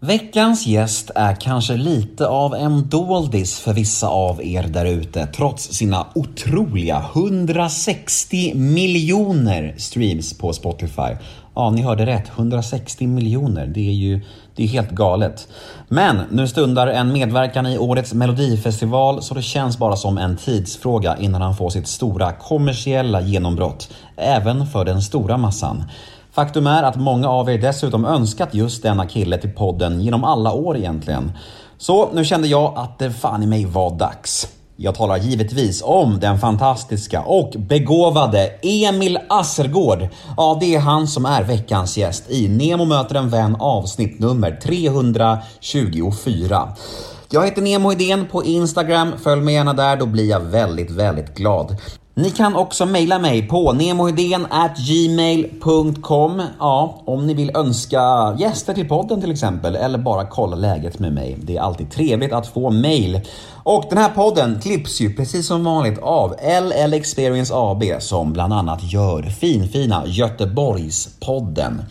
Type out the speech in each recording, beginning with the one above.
Veckans gäst är kanske lite av en doldis för vissa av er där ute trots sina otroliga 160 miljoner streams på Spotify. Ja, ni hörde rätt. 160 miljoner. Det är ju det är helt galet. Men nu stundar en medverkan i årets melodifestival så det känns bara som en tidsfråga innan han får sitt stora kommersiella genombrott. Även för den stora massan. Faktum är att många av er dessutom önskat just denna kille till podden genom alla år egentligen. Så nu kände jag att det fan i mig var dags. Jag talar givetvis om den fantastiska och begåvade Emil Assergård. Ja, det är han som är veckans gäst i Nemo möter en vän avsnitt nummer 324. Jag heter Nemo Idén på Instagram. Följ mig gärna där, då blir jag väldigt, väldigt glad. Ni kan också mejla mig på gmail.com Ja, om ni vill önska gäster till podden till exempel eller bara kolla läget med mig. Det är alltid trevligt att få mejl. Och den här podden klipps ju precis som vanligt av LL Experience AB som bland annat gör finfina Göteborgspodden.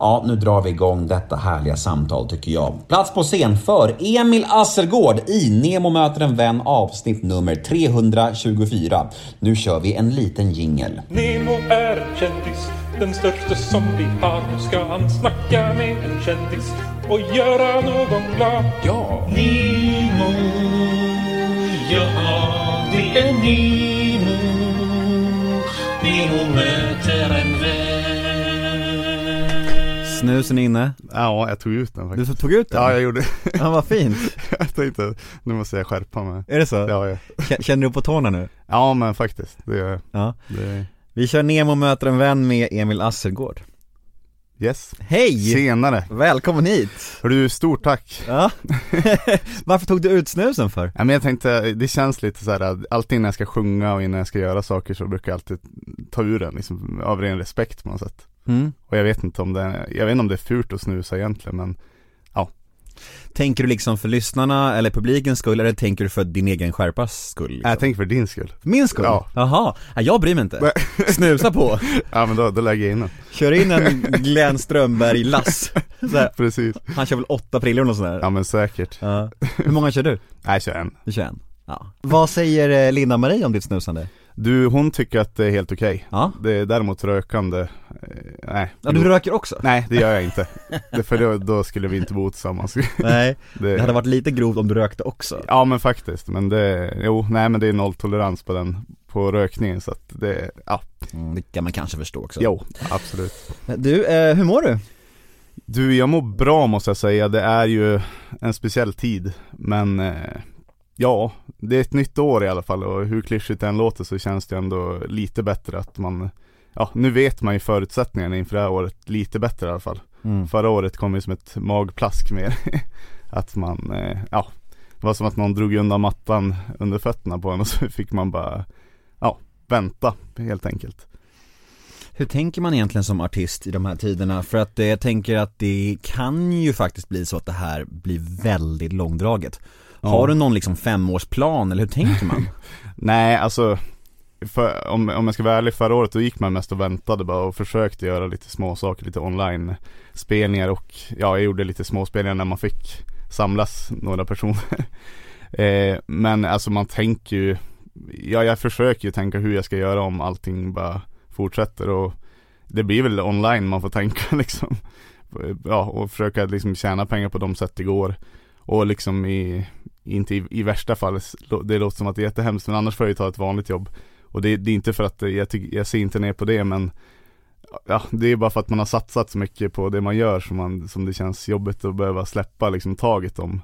Ja, nu drar vi igång detta härliga samtal tycker jag. Plats på scen för Emil Assergård i Nemo möter en vän avsnitt nummer 324. Nu kör vi en liten jingel. Nemo är en kändis, den största som vi har. Nu ska han snacka med en kändis och göra någon glad. Ja! Nemo, ja det är Nemo. Nemo möter en vän. Snusen inne. Ja, jag tog ut den Du faktiskt. tog ut den? Ja, jag gjorde Ja, vad fint. Jag tänkte, nu måste jag skärpa mig. Är det så? Ja, ja. Känner du på tårna nu? ja men faktiskt. Det är, Ja. det Vi kör Nemo möter en vän med Emil Assergård. yes. Hej! Senare. Välkommen hit! Hörru, stort tack. Ja. Varför tog du ut snusen för? Ja, men jag tänkte, det känns lite så här att alltid när jag ska sjunga och innan jag ska göra saker så brukar jag alltid ta ur den liksom, av ren respekt på något sätt. Mm. Och jag vet inte om det, jag vet inte om det är fult att snusa egentligen men Tänker du liksom för lyssnarna eller publikens skull eller tänker du för din egen skärpas skull? Liksom? jag tänker för din skull. Min skull? Ja. Jaha, ja, jag bryr mig inte. Snusa på. Ja men då, då lägger jag in den. Kör in en Glenn Strömberg-lass. Precis. Han kör väl åtta prillor och sådär? Ja men säkert. Ja. Hur många kör du? Nej, jag kör en. Du kör en? Ja. Vad säger eh, Linda-Marie om ditt snusande? Du, hon tycker att det är helt okej. Ja. Det är däremot rökande, eh, nej. Ja, du röker också? Nej, det gör jag inte. Det, för då, då skulle vi inte bo tillsammans. Nej, Det, det hade varit lite grovt om du rökte också Ja men faktiskt, men det, jo, nej men det är nolltolerans på den, på rökningen så att det, ja, mm, Det kan man kanske förstå också jo, absolut. Du, eh, hur mår du? Du, jag mår bra måste jag säga, det är ju en speciell tid, men eh, ja, det är ett nytt år i alla fall och hur klyschigt det än låter så känns det ändå lite bättre att man, ja nu vet man ju förutsättningarna inför det här året lite bättre i alla fall. Mm. Förra året kom ju som ett magplask mer. att man, eh, ja, det var som att någon drog undan mattan under fötterna på en och så fick man bara, ja, vänta helt enkelt. Hur tänker man egentligen som artist i de här tiderna? För att eh, jag tänker att det kan ju faktiskt bli så att det här blir väldigt långdraget Ja. Har du någon liksom femårsplan eller hur tänker man? Nej, alltså för, om, om jag ska vara ärlig, förra året då gick man mest och väntade bara och försökte göra lite små saker, lite online spelningar och ja, jag gjorde lite småspelningar när man fick samlas några personer. eh, men alltså man tänker ju, ja jag försöker ju tänka hur jag ska göra om allting bara fortsätter och det blir väl online man får tänka liksom. Ja, och försöka liksom tjäna pengar på de sätt det går. Och liksom i, inte i, i värsta fall, det låter som att det är jättehemskt men annars får jag ju ta ett vanligt jobb. Och det, det är inte för att eh, jag, tyck, jag ser inte ner på det men Ja, det är bara för att man har satsat så mycket på det man gör som, man, som det känns jobbigt att behöva släppa liksom taget om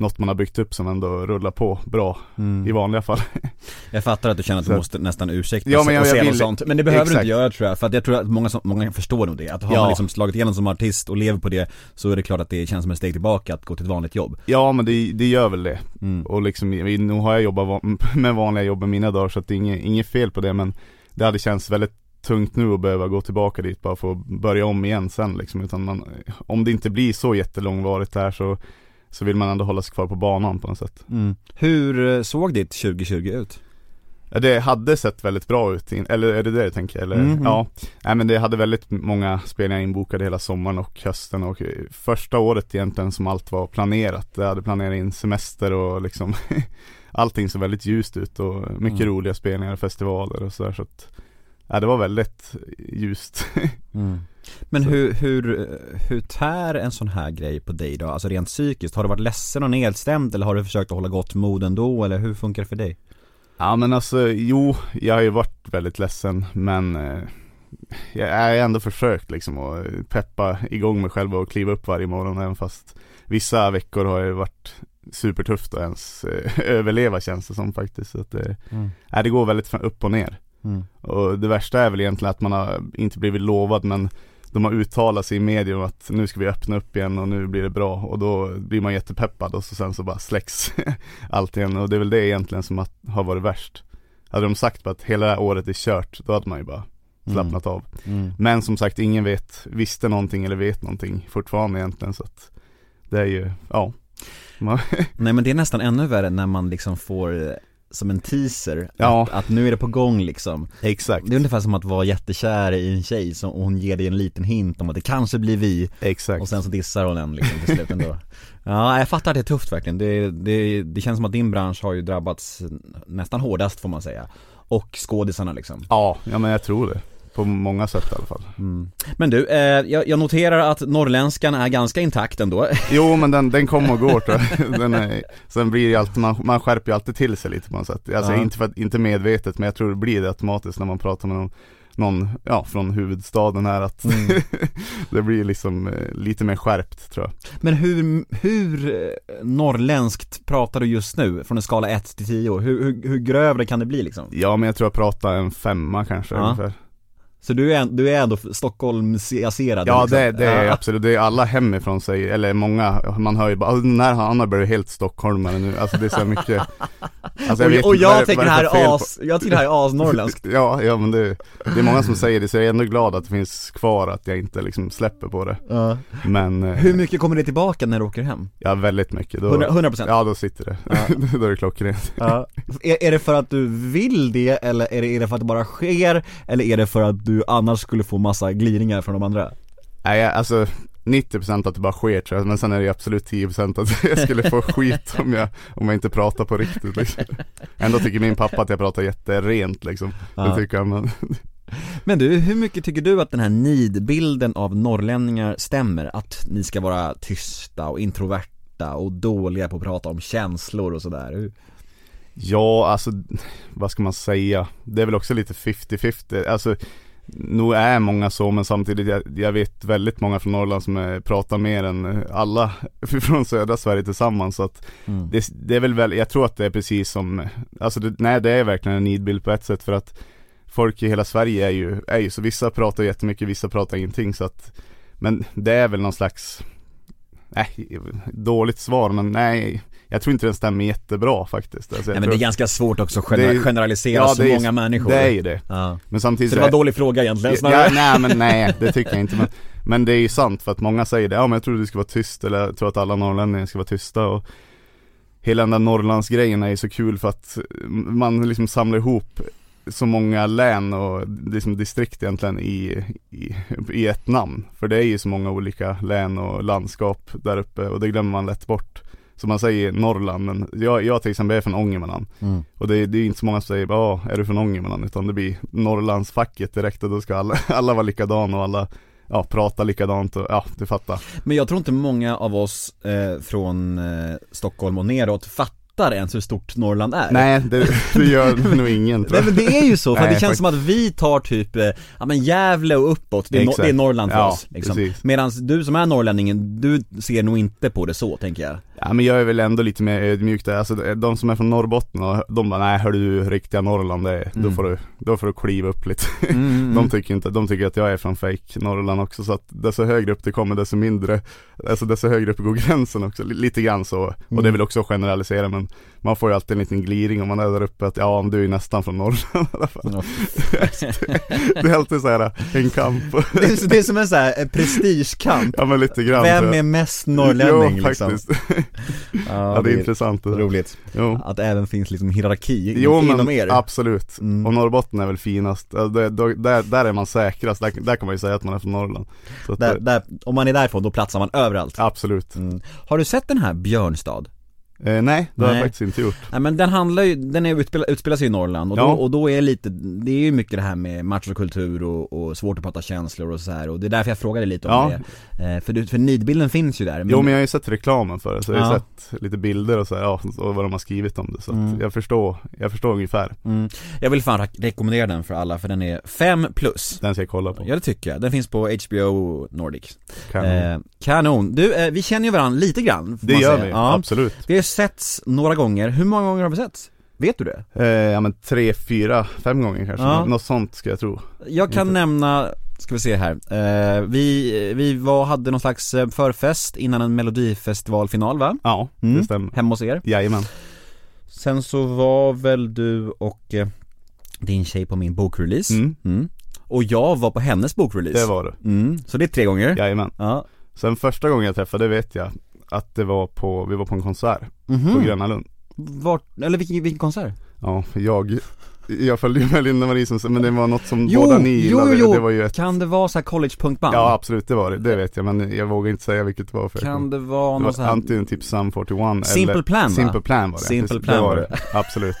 något man har byggt upp som ändå rullar på bra i vanliga fall. Jag fattar att du känner att du Så- måste nästan ursäkta Ja, och men jag- och säga vill- något sånt Men det behöver du Exakt. inte göra tror jag, för att jag tror att många, som, många förstår nog det Att har Ja. man liksom slagit igenom som artist och lever på det Så är det klart att det känns som ett steg tillbaka att gå till ett vanligt jobb Ja men det, det gör väl det. mm. Och liksom, nu har jag jobbat med vanliga jobb i mina dagar så att det är inget, inget fel på det men Det hade känts väldigt tungt nu att behöva gå tillbaka dit bara för att börja om igen sen liksom utan man Om det inte blir så jättelångvarigt här så Så vill man ändå hålla sig kvar på banan på något sätt Mm. Hur eh, såg ditt 2020 ut? Ja, det hade sett väldigt bra ut, in, eller är det det du tänker? Eller? Mhm. Ja, nej men det hade väldigt många spelningar inbokade hela sommaren och hösten och eh, första året egentligen som allt var planerat. Jag hade planerat in semester och liksom allting såg väldigt ljust ut och mycket Mm. roliga spelningar och festivaler och sådär så att Ja det var väldigt ljust. Mm. Men Så. hur, hur, hur tär en sån här grej på dig då? Alltså rent psykiskt, har du varit ledsen och nedstämd eller har du försökt att hålla gott mod ändå eller hur funkar det för dig? Ja men alltså, jo, jag har ju varit väldigt ledsen men eh, Jag har ändå försökt liksom att peppa igång mig själv och kliva upp varje morgon även fast Vissa veckor har ju varit supertufft att ens eh, överleva känns det som faktiskt så att det, Mm. nej, det går väldigt upp och ner Mm. Och det värsta är väl egentligen att man har inte blivit lovad men de har uttalat sig i media om att nu ska vi öppna upp igen och nu blir det bra och då blir man jättepeppad och så sen så bara släcks allt igen och det är väl det egentligen som att, har varit värst. Hade de sagt att hela det här året är kört, då hade man ju bara slappnat av. Mm. Men som sagt, ingen vet, visste någonting eller vet någonting fortfarande egentligen så att det är ju, ja. Nej men det är nästan ännu värre när man liksom får som en teaser, Ja. att, att nu är det på gång liksom exakt, Det är ungefär som att vara jättekär i en tjej som, och hon ger dig en liten hint om att det kanske blir vi exakt. Och sen så dissar hon en liksom till slut ändå Ja, jag fattar att det är tufft verkligen. Det, det, det känns som att din bransch har ju drabbats nästan hårdast får man säga. Och skådisarna liksom. Ja, ja men jag tror det. På många sätt i alla fall. Mm. Men du, eh, jag, jag noterar att norrländskan är ganska intakt ändå. Jo men den, den kommer och går tror jag. den är, Sen blir det alltid, man, man skärper ju alltid till sig lite på något sätt. Alltså Ja. inte, för, inte medvetet men jag tror det blir det automatiskt när man pratar med någon någon, ja från huvudstaden här att Mm. det blir liksom eh, lite mer skärpt tror jag. Men hur, hur eh, norrländskt pratar du just nu? Från en skala 1 till 10? Hur, hur, hur grövre kan det bli liksom? Ja men jag tror jag pratar en femma kanske Ja. ungefär. Så du är, du är ändå Stockholmsiaserad Ja liksom. det, det är Ja. absolut, det är alla hemifrån sig, eller många, man hör ju bara "Ah, den här han har blivit helt stockholmare nu, alltså det är så mycket alltså, och, vet och jag tycker det är här as, jag tycker det här är asnorrländskt Ja, ja men det, det är många som säger det så jag är ändå glad att det finns kvar att jag inte liksom släpper på det ja. Men eh, Hur mycket kommer det tillbaka när du åker hem? Ja väldigt mycket, då, 100%? 100%? Ja då sitter det, då är det klockrent Ja. Är, är det för att du vill det eller är det, är det för att det bara sker? Eller är det för att du annars skulle få massa gliringar från de andra? Nej alltså 90% att det bara sker tror jag, men sen är det absolut 10% att jag skulle få skit om jag, om jag inte pratar på riktigt liksom. Ändå tycker min pappa att jag pratar jätterent liksom, Ja. det tycker han men Men du, hur mycket tycker du att den här nidbilden av norrlänningar stämmer? Att ni ska vara tysta och introverta och dåliga på att prata om känslor och sådär? Ja, alltså vad ska man säga? Det är väl också lite 50-50, alltså Nog är många så men samtidigt, jag, jag vet väldigt många från Norrland som är, pratar mer än alla från södra Sverige tillsammans så att Mm. det, det är väl, väl, jag tror att det är precis som, alltså det, nej det är verkligen en nidbild på ett sätt för att Folk i hela Sverige är ju, är ju så, vissa pratar jättemycket, vissa pratar ingenting så att Men det är väl någon slags Nej, dåligt svar men nej Jag tror inte den stämmer jättebra faktiskt alltså, Nej men det är ganska svårt också att gener- Det generalisera ja, så det är- många människor Det är ju det, ja. men samtidigt Så det var en dålig fråga egentligen Ja, snarare. nej men nej, det tycker jag inte men, men det är ju sant för att många säger det, ja men jag tror du ska vara tyst eller jag tror att alla norrlänningar ska vara tysta och Hela den där Norrlandsgrejen är ju så kul för att man liksom samlar ihop så många län och liksom distrikt egentligen i, i, i ett namn. För det är ju så många olika län och landskap där uppe och det glömmer man lätt bort. Så man säger Norrland, men jag, jag till exempel är från Ångermanland. Mm. Och det, det är inte så många som säger ja, är du från Ångermanland? Utan det blir Norrlandsfacket direkt och då ska alla, alla vara likadana och alla ja, prata likadant och ja, du fattar. Men jag tror inte många av oss eh, från eh, Stockholm och neråt fattar ens hur stort Norrland är Nej, det, det gör nog ingen tror Nej jag. men det är ju så, för Nej, det känns som att vi tar typ, eh, ja men Gävle och uppåt, det är, no- det är Norrland för Ja, oss liksom. Medan du som är norrlänningen, du ser nog inte på det så tänker jag Ja men jag är väl ändå lite mer ödmjuk där, alltså de som är från Norrbotten och de bara nej hör du riktiga Norrland det är, då Mm. får du, då får du kliva upp lite. mm, De tycker inte, de tycker att jag är från fake Norrland också så att desto högre upp det kommer desto mindre Alltså desto högre upp går gränsen också, li- lite grann så Och det är Mm. väl också att generalisera men man får ju alltid en liten gliring om man är där uppe att ja, du är nästan från Norrland i alla fall. Ja. Det är alltid så här en kamp. Det är, det är som en sån här eh, prestigekamp Ja men lite grann. Vem är mest norrlänning jo, liksom? faktiskt. Ja, Ja, det är intressant. det där. roligt Jo. Att det även finns liksom hierarki Jo inom men er absolut, Mm. och Norrbotten är väl finast, det, då, där, där är man säkrast, där, där kan man ju säga att man är från Norrland så där, det- där, Om man är därifrån då platsar man överallt Absolut mm. Har du sett den här Björnstad? Eh, Nej, det har jag faktiskt inte gjort Nej men den handlar ju, den är utspela, utspelar sig i Norrland och, Ja. då, och då är lite, det är ju mycket det här med machokultur och, och svårt att prata känslor och så här och det är därför jag frågade lite om Ja. det eh, För, för nidbilden finns ju där Jo men jag har ju sett reklamen för det, så jag har ju Ja. sett lite bilder och så här, ja, och vad de har skrivit om det så Mm. jag förstår, jag förstår ungefär mm. Jag vill fan re- rekommendera den för alla för den är 5 plus Den ska jag kolla på, Ja det tycker jag, den finns på HBO Nordic kan eh, Kanon, du eh, vi känner ju varandra lite grann Det gör säga. vi, absolut Vi har setts några gånger, hur många gånger har vi setts? Vet du det? eh, Ja men tre, fyra, fem gånger kanske, Ja. något sånt ska jag tro Jag kan Inte. nämna, ska vi se här, eh, vi, vi var, hade någon slags eh, förfest innan en melodifestivalfinal va? Ja, Mm. det stämmer Hemma hos er Jajamän, Sen så var väl du och eh, din tjej på min bokrelease mm, mm. Och jag var på hennes bokrelease det var det, mm. Så det är tre gånger jajamän Ja, Sen första gången jag träffade vet jag att det var på, vi var på en konsert på mhm Gröna Lund Vart, eller vilken, vilken konsert? Ja, jag, jag följde ju med Linda Marie som, men det var något som Jo, båda ni jo, gillade, jo. det var ju ett Kan det vara så här college-punkband? Ja absolut, det var det, det vet jag men jag vågar inte säga vilket det var för Kan det vara det någon var sån här antingen typ Sum 41 Simple eller Plan va? Simple Plan var det Simple Plan det var det, absolut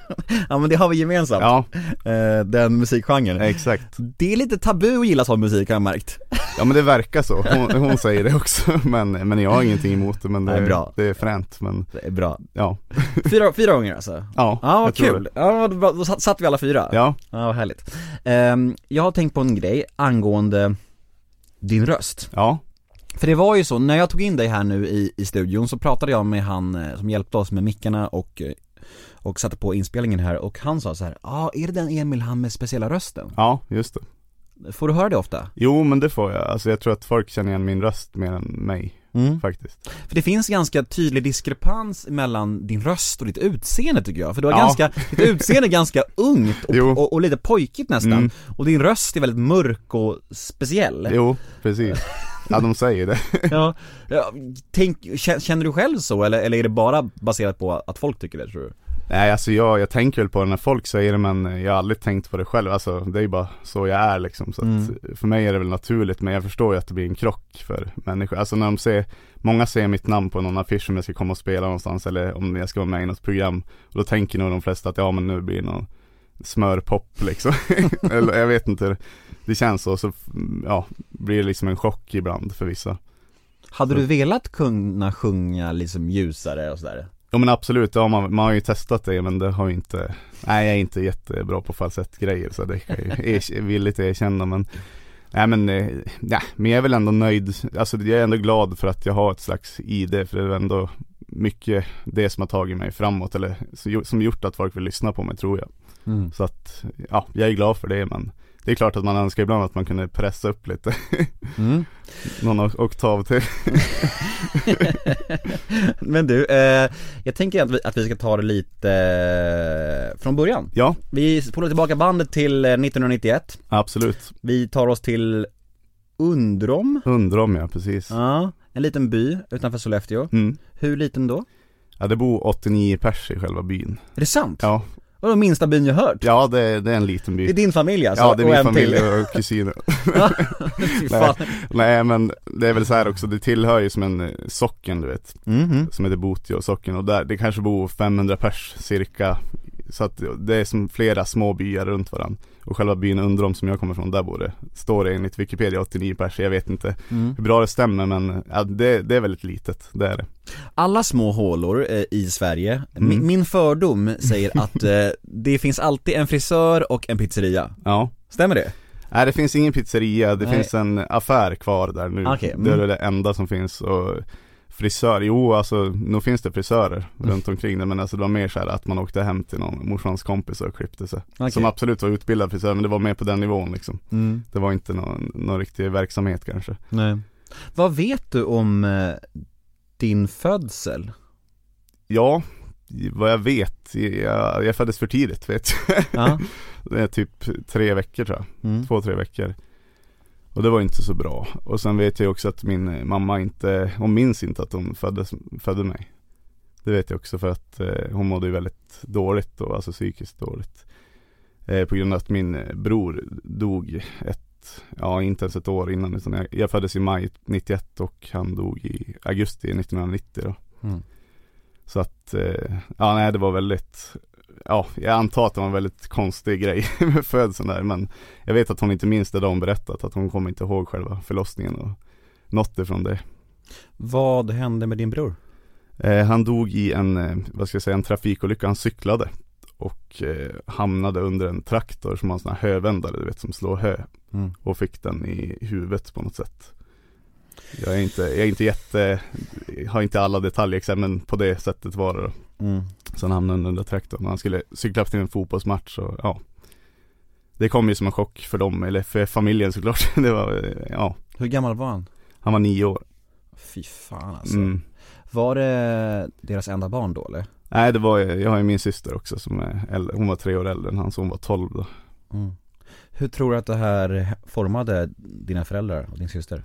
Ja men det har vi gemensamt, Ja, eh, den musikgenren. Exakt. Det är lite tabu att gilla sån musik har jag märkt. Ja men det verkar så, hon, hon säger det också men, men jag har ingenting emot det men det, Nej, bra. det är fränt men Det är bra. Ja, Fyra, fyra gånger alltså? ja, Ja vad kul, det. ja då satt, satt vi alla fyra? Ja, Ja vad härligt. Ehm, Jag har tänkt på en grej angående din röst. Ja, För det var ju så, när jag tog in dig här nu i, i studion så pratade jag med han eh, som hjälpte oss med mickarna och eh, och satte på inspelningen här och han sa så här, ja ah, är det den Emil han med speciella rösten? ja just det Får du höra det ofta? Jo men det får jag, alltså jag tror att folk känner igen min röst mer än mig Mm. faktiskt För det finns ganska tydlig diskrepans mellan din röst och ditt utseende tycker jag För du har Ja. ganska, ditt utseende är ganska ungt och, och, och lite pojkigt nästan Mm. Och din röst är väldigt mörk och speciell Jo, precis Ja de säger det Ja, ja tänk, kä- känner du själv så eller, eller är det bara baserat på att folk tycker det tror du? Nej alltså jag, jag tänker väl på det när folk säger det men jag har aldrig tänkt på det själv, alltså det är ju bara så jag är liksom. Så Mm. för mig är det väl naturligt men jag förstår ju att det blir en krock för människor, alltså när de ser Många ser mitt namn på någon affisch om jag ska komma och spela någonstans eller om jag ska vara med i något program och då tänker nog de flesta att ja men nu blir det någon smörpop liksom. Eller jag vet inte. Det känns så, så ja, blir det liksom en chock ibland för vissa. Hade du velat kunna sjunga liksom ljusare och sådär? Ja men absolut, ja, man, man har ju testat det men det har ju inte Nej jag är inte jättebra på falsettgrejer så det kan jag ju er- villigt erkänna men Nej men, eh, ja, men jag är väl ändå nöjd, alltså jag är ändå glad för att jag har ett slags ID för det är ändå mycket det som har tagit mig framåt eller som gjort att folk vill lyssna på mig tror jag. Mm. Så att, ja, jag är glad för det men det är klart att man önskar ibland att man kunde pressa upp lite, Mm. någon ok- oktav till. Men du, eh, jag tänker att vi, att vi ska ta det lite eh, från början Ja, Vi spolar tillbaka bandet till eh, 1991 absolut. Vi tar oss till Undrom Undrar om jag precis. Ja, en liten by utanför Sollefteå Mm. Hur liten då? Ja det bor 89 pers i själva byn. Är det sant? Ja, Vadå minsta byn jag hört? ja det, det är en liten by. Det är din familj alltså? ja det är och min en familj till. och kusiner. Fan. Nej men det är väl så här också, det tillhör ju som en eh, socken du vet. Mhm. Som heter Botio socken och där, det kanske bor 500 pers cirka. Så att det är som flera små byar runt varandra. Och själva byn Undrom som jag kommer från, där bor det, står det enligt Wikipedia 89 pers. Jag vet inte Mm. hur bra det stämmer men ja, det, det är väldigt litet, det är det. Alla små hålor eh, i Sverige, min, Mm. min fördom säger att eh, det finns alltid en frisör och en pizzeria Ja. Stämmer det? Nej det finns ingen pizzeria, det Nej. finns en affär kvar där nu. Okej, mm. Det är det enda som finns och Frisör, jo alltså nog finns det frisörer Mm. runt omkring det men alltså det var mer så här att man åkte hem till någon morsans kompis och klippte sig. Okej. Som absolut var utbildad frisör men det var mer på den nivån liksom. Mm. Det var inte någon, någon riktig verksamhet kanske. Nej. Vad vet du om eh, din födsel? Ja, vad jag vet, jag, jag föddes för tidigt vet jag. Ja. Det är typ tre veckor tror jag, Mm. två, tre veckor. Och det var inte så bra. Och sen vet jag också att min mamma inte, hon minns inte att hon föddes, födde mig. Det vet jag också för att eh, hon mådde ju väldigt dåligt då, alltså psykiskt dåligt. Eh, på grund av att min bror dog ett, ja inte ens ett år innan utan jag, jag föddes i maj 91 och han dog i augusti 1990 då. Mm. Så att, eh, ja nej det var väldigt Ja, jag antar att det var en väldigt konstig grej med födseln där men Jag vet att hon inte minns det hon berättat att hon kommer inte ihåg själva förlossningen och något ifrån det Vad hände med din bror? eh, Han dog i en, eh, vad ska jag säga, en trafikolycka, han cyklade och eh, hamnade under en traktor som har en sån här hövändare du vet som slår hö Mm. och fick den i huvudet på något sätt Jag är inte, jag är inte jätte, har inte alla detaljer men på det sättet var det då Mm. Så han hamnade under traktorn. Han skulle cykla till en fotbollsmatch och ja Det kom ju som en chock för dem, eller för familjen såklart. Det var, ja Hur gammal var han? Han var nio år. Fy fan alltså. Mm. Var det deras enda barn då eller? Nej det var, jag har ju min syster också som är äldre. Hon var tre år äldre än han så hon var tolv då. Mm. Hur tror du att det här formade dina föräldrar och din syster?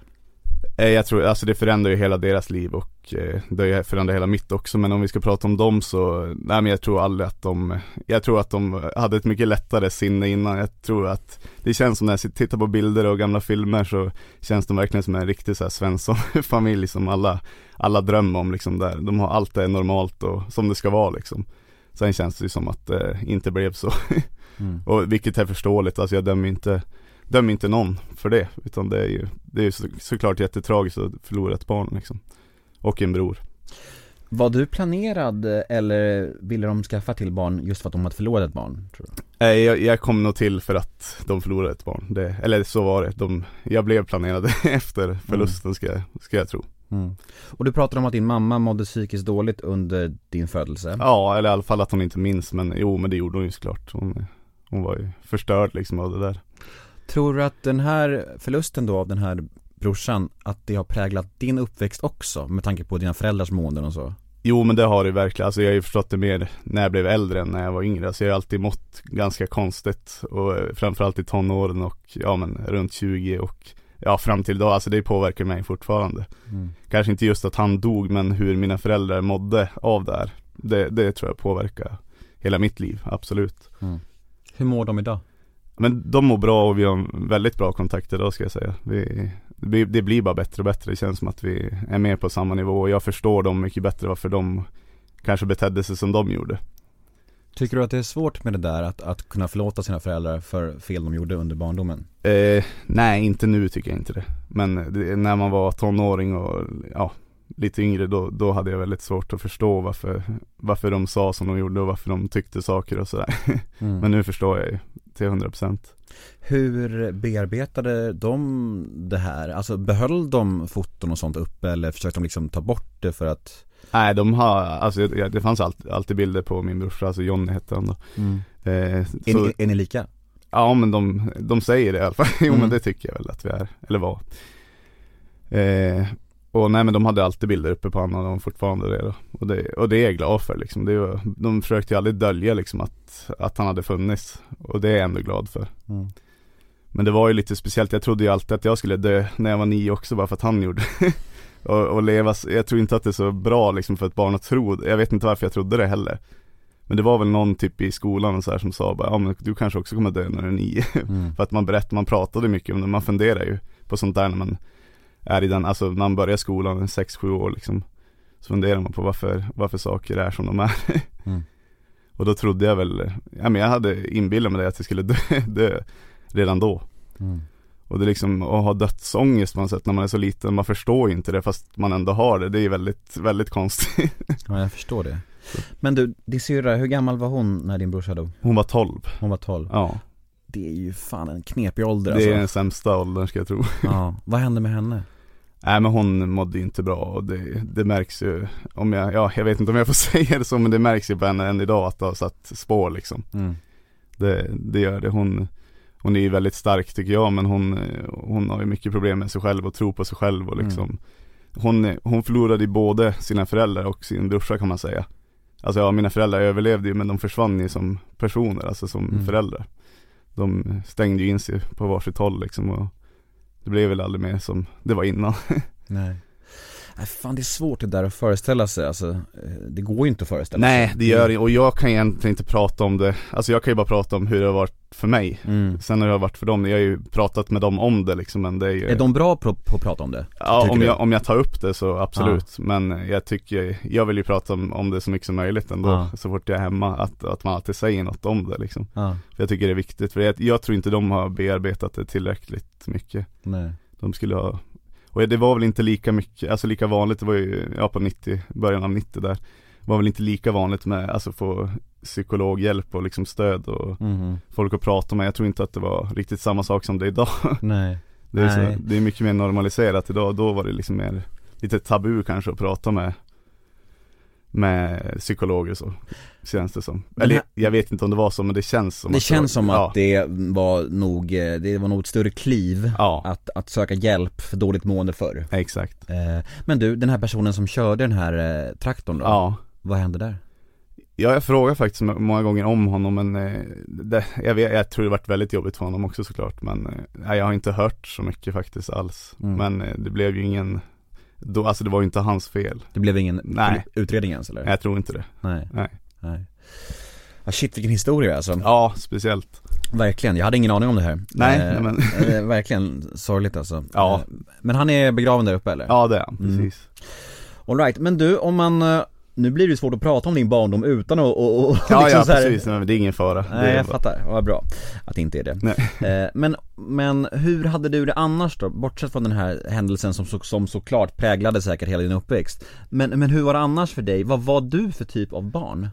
Eh, Jag tror, alltså det förändrar ju hela deras liv och eh, det förändrat hela mitt också men om vi ska prata om dem så, nej men jag tror aldrig att de, jag tror att de hade ett mycket lättare sinne innan. Jag tror att det känns som när jag tittar på bilder och gamla filmer så känns de verkligen som en riktig så här Svensson-familj som alla, alla drömmer om liksom där. De har allt är normalt och som det ska vara liksom. Sen känns det ju som att det inte blev så. Mm. Och vilket är förståeligt, alltså jag dömer inte Dömer inte någon för det Utan det är ju Det är ju så, såklart jättetragiskt att förlora ett barn liksom. Och en bror. Var du planerad eller ville de skaffa till barn just för att de hade förlorat ett barn? Tror du? Nej jag, jag kom nog till för att de förlorade ett barn. Det, Eller så var det, de, jag blev planerad efter förlusten ska, jag- ska jag tro. Mm. Och du pratade om att din mamma mådde psykiskt dåligt under din födelse. Ja eller i alla fall att hon inte minns men jo men det gjorde hon ju såklart. Hon, hon var ju förstörd liksom av det där Tror du att den här förlusten då av den här brorsan, att det har präglat din uppväxt också? Med tanke på dina föräldrars måenden och så? Jo men det har det verkligen, alltså jag har ju förstått det mer när jag blev äldre än när jag var yngre. Alltså jag har alltid mått ganska konstigt och eh, framförallt i tonåren och ja men runt 20 och ja fram till idag, alltså det påverkar mig fortfarande. Mm. Kanske inte just att han dog men hur mina föräldrar mådde av det här. Det, det tror jag påverkar hela mitt liv, absolut. Hur mår de idag? Men de mår bra och vi har väldigt bra kontakt idag ska jag säga. Vi, det, blir, det blir bara bättre och bättre. Det känns som att vi är mer på samma nivå och jag förstår dem mycket bättre varför de kanske betedde sig som de gjorde. Tycker du att det är svårt med det där att, att kunna förlåta sina föräldrar för fel de gjorde under barndomen? Eh, nej, inte nu tycker jag inte det. Men det, när man var tonåring och ja, lite yngre då, då hade jag väldigt svårt att förstå varför, varför de sa som de gjorde och varför de tyckte saker och sådär. Mm. Men nu förstår jag ju till 100%. Hur bearbetade de det här? Alltså behöll de foton och sånt uppe eller försökte de liksom ta bort det för att Nej, de har, alltså det fanns alltid, alltid bilder på min brorsa, alltså Johnny hette han då. Eh, är, så, ni, är ni lika? Ja men de, de säger det i alla fall. Jo Mm. men det tycker jag väl att vi är, eller var. Eh, och nej men de hade alltid bilder uppe på honom och de har fortfarande det då. Och det, och det är jag glad för liksom. Det var, de försökte ju aldrig dölja liksom att, att han hade funnits. Och det är jag ändå glad för. Mm. Men det var ju lite speciellt, jag trodde ju alltid att jag skulle dö när jag var nio också bara för att han gjorde och, och leva, jag tror inte att det är så bra liksom för ett barn att tro, jag vet inte varför jag trodde det heller Men det var väl någon typ i skolan och så här som sa bara, ja men du kanske också kommer dö när du är nio Mm. För att man berättade, man pratade mycket om det, man funderar ju på sånt där när man är i den, alltså när man börjar skolan, 6-7 år liksom Så funderar man på varför, varför saker är som de är. Mm. Och då trodde jag väl, ja men jag hade inbillat mig det att jag skulle dö, dö redan då. Mm. och det är liksom att ha dödsångest på något sätt när man är så liten, man förstår ju inte det fast man ändå har det, det är väldigt, väldigt konstigt. Ja jag förstår det. Men du, din syrra, hur gammal var hon när din brorsa dog? Hon var 12, Hon var 12 ja. Det är ju fan en knepig ålder Det alltså. är den sämsta åldern ska jag tro. Ja, vad hände med henne? Nej men hon mådde ju inte bra och det, det märks ju om jag, ja jag vet inte om jag får säga det så men det märks ju på henne än idag att det har satt spår liksom Mm. Det, det gör det, hon Hon är ju väldigt stark tycker jag men hon, hon har ju mycket problem med sig själv och tro på sig själv och liksom Hon, hon förlorade ju både sina föräldrar och sin brorsa kan man säga Alltså ja, mina föräldrar överlevde ju men de försvann ju som personer, alltså som Mm. föräldrar. De stängde ju in sig på varsitt håll liksom och det blev väl aldrig mer som det var innan. Nej. Nej fan det är svårt det där att föreställa sig alltså, eh, det går ju inte att föreställa Nej, sig det gör det och jag kan egentligen inte prata om det, alltså jag kan ju bara prata om hur det har varit för mig. mm. Sen har det varit för dem, jag har ju pratat med dem om det liksom men det är ju Är de bra på, på att prata om det? Ja om du? jag, om jag tar upp det så absolut, men jag tycker, jag vill ju prata om, om det så mycket som möjligt ändå, Ja. så fort jag är hemma, att, att man alltid säger något om det liksom. Ja, För jag tycker det är viktigt, för jag, jag tror inte de har bearbetat det tillräckligt mycket. nej De skulle ha, och det var väl inte lika mycket, alltså lika vanligt, det var ju, ja på 90, början av 90 där, var väl inte lika vanligt med, alltså få psykologhjälp och liksom stöd och Mhm. folk att prata med. Jag tror inte att det var riktigt samma sak som det är idag. Nej Det är, Nej. så, det är mycket mer normaliserat idag, då var det liksom mer lite tabu kanske att prata med med psykologer så, känns det som. Eller jag vet inte om det var så men det känns som Det att känns var, som ja, att det var nog, eh, det var nog ett större kliv Ja, att, att söka hjälp för dåligt mående förr exakt. eh, Men du, den här personen som körde den här eh, traktorn då, Ja. vad hände där? Ja, jag frågar faktiskt må- många gånger om honom men det, jag, vet, jag tror det varit väldigt jobbigt för honom också såklart men nej, jag har inte hört så mycket faktiskt alls. Mm. Men det blev ju ingen, då, alltså det var ju inte hans fel. Det blev ingen Nej. utredning ens eller? Jag tror inte det. Nej, Nej. nej ah, Shit vilken historia alltså, Ja, speciellt. verkligen, jag hade ingen aning om det här Nej, eh, nej, men- eh, Verkligen sorgligt alltså Ja. Eh, Men han är begraven där uppe eller? Ja det är han, Mm. precis. All right, men du om man, eh, nu blir det svårt att prata om din barndom utan att och, och, Ja, liksom ja så här- precis, nej, det är ingen fara. Nej jag fattar, vad bra att det inte är det Nej. eh, men, men hur hade du det annars då? Bortsett från den här händelsen som, som såklart präglade säkert hela din uppväxt Men, men hur var det annars för dig? Vad var du för typ av barn?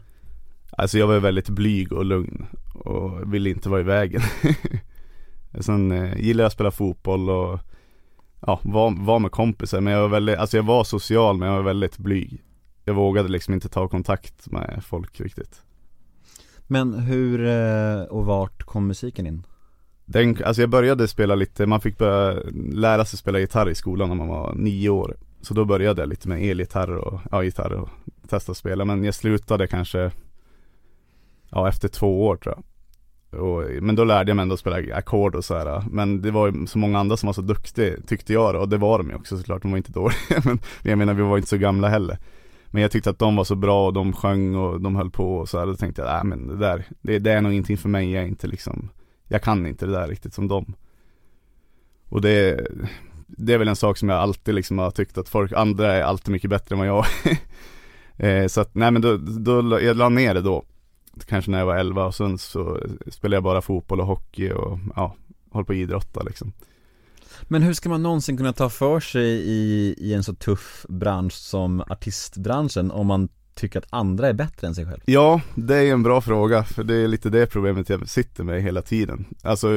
Alltså jag var väldigt blyg och lugn och ville inte vara i vägen. Sen eh, gillade jag att spela fotboll och ja, var, var med kompisar men jag var väldigt, alltså jag var social men jag var väldigt blyg. Jag vågade liksom inte ta kontakt med folk riktigt. Men hur eh, och vart kom musiken in? Den, alltså jag började spela lite, man fick börja lära sig spela gitarr i skolan när man var nio år. Så då började jag lite med elgitarr och, ja gitarr och testa att spela men jag slutade kanske Ja efter två år tror jag. Och, men då lärde jag mig ändå att spela ackord och så här. Men det var ju så många andra som var så duktiga tyckte jag då, och det var de ju också såklart, de var inte dåliga men jag menar vi var inte så gamla heller. Men jag tyckte att de var så bra och de sjöng och de höll på och så här. Då tänkte jag, nej men det där, det, det är nog ingenting för mig, jag är inte liksom Jag kan inte det där riktigt som dem. Och det, det är väl en sak som jag alltid liksom har tyckt att folk, andra är alltid mycket bättre än vad jag eh, Så att, nej men då, då, jag la ner det då Kanske när jag var 11 och sen så spelade jag bara fotboll och hockey och ja, håll på att idrotta liksom men hur ska man någonsin kunna ta för sig i, i en så tuff bransch som artistbranschen om man tycker att andra är bättre än sig själv? Ja, det är en bra fråga för det är lite det problemet jag sitter med hela tiden. Alltså,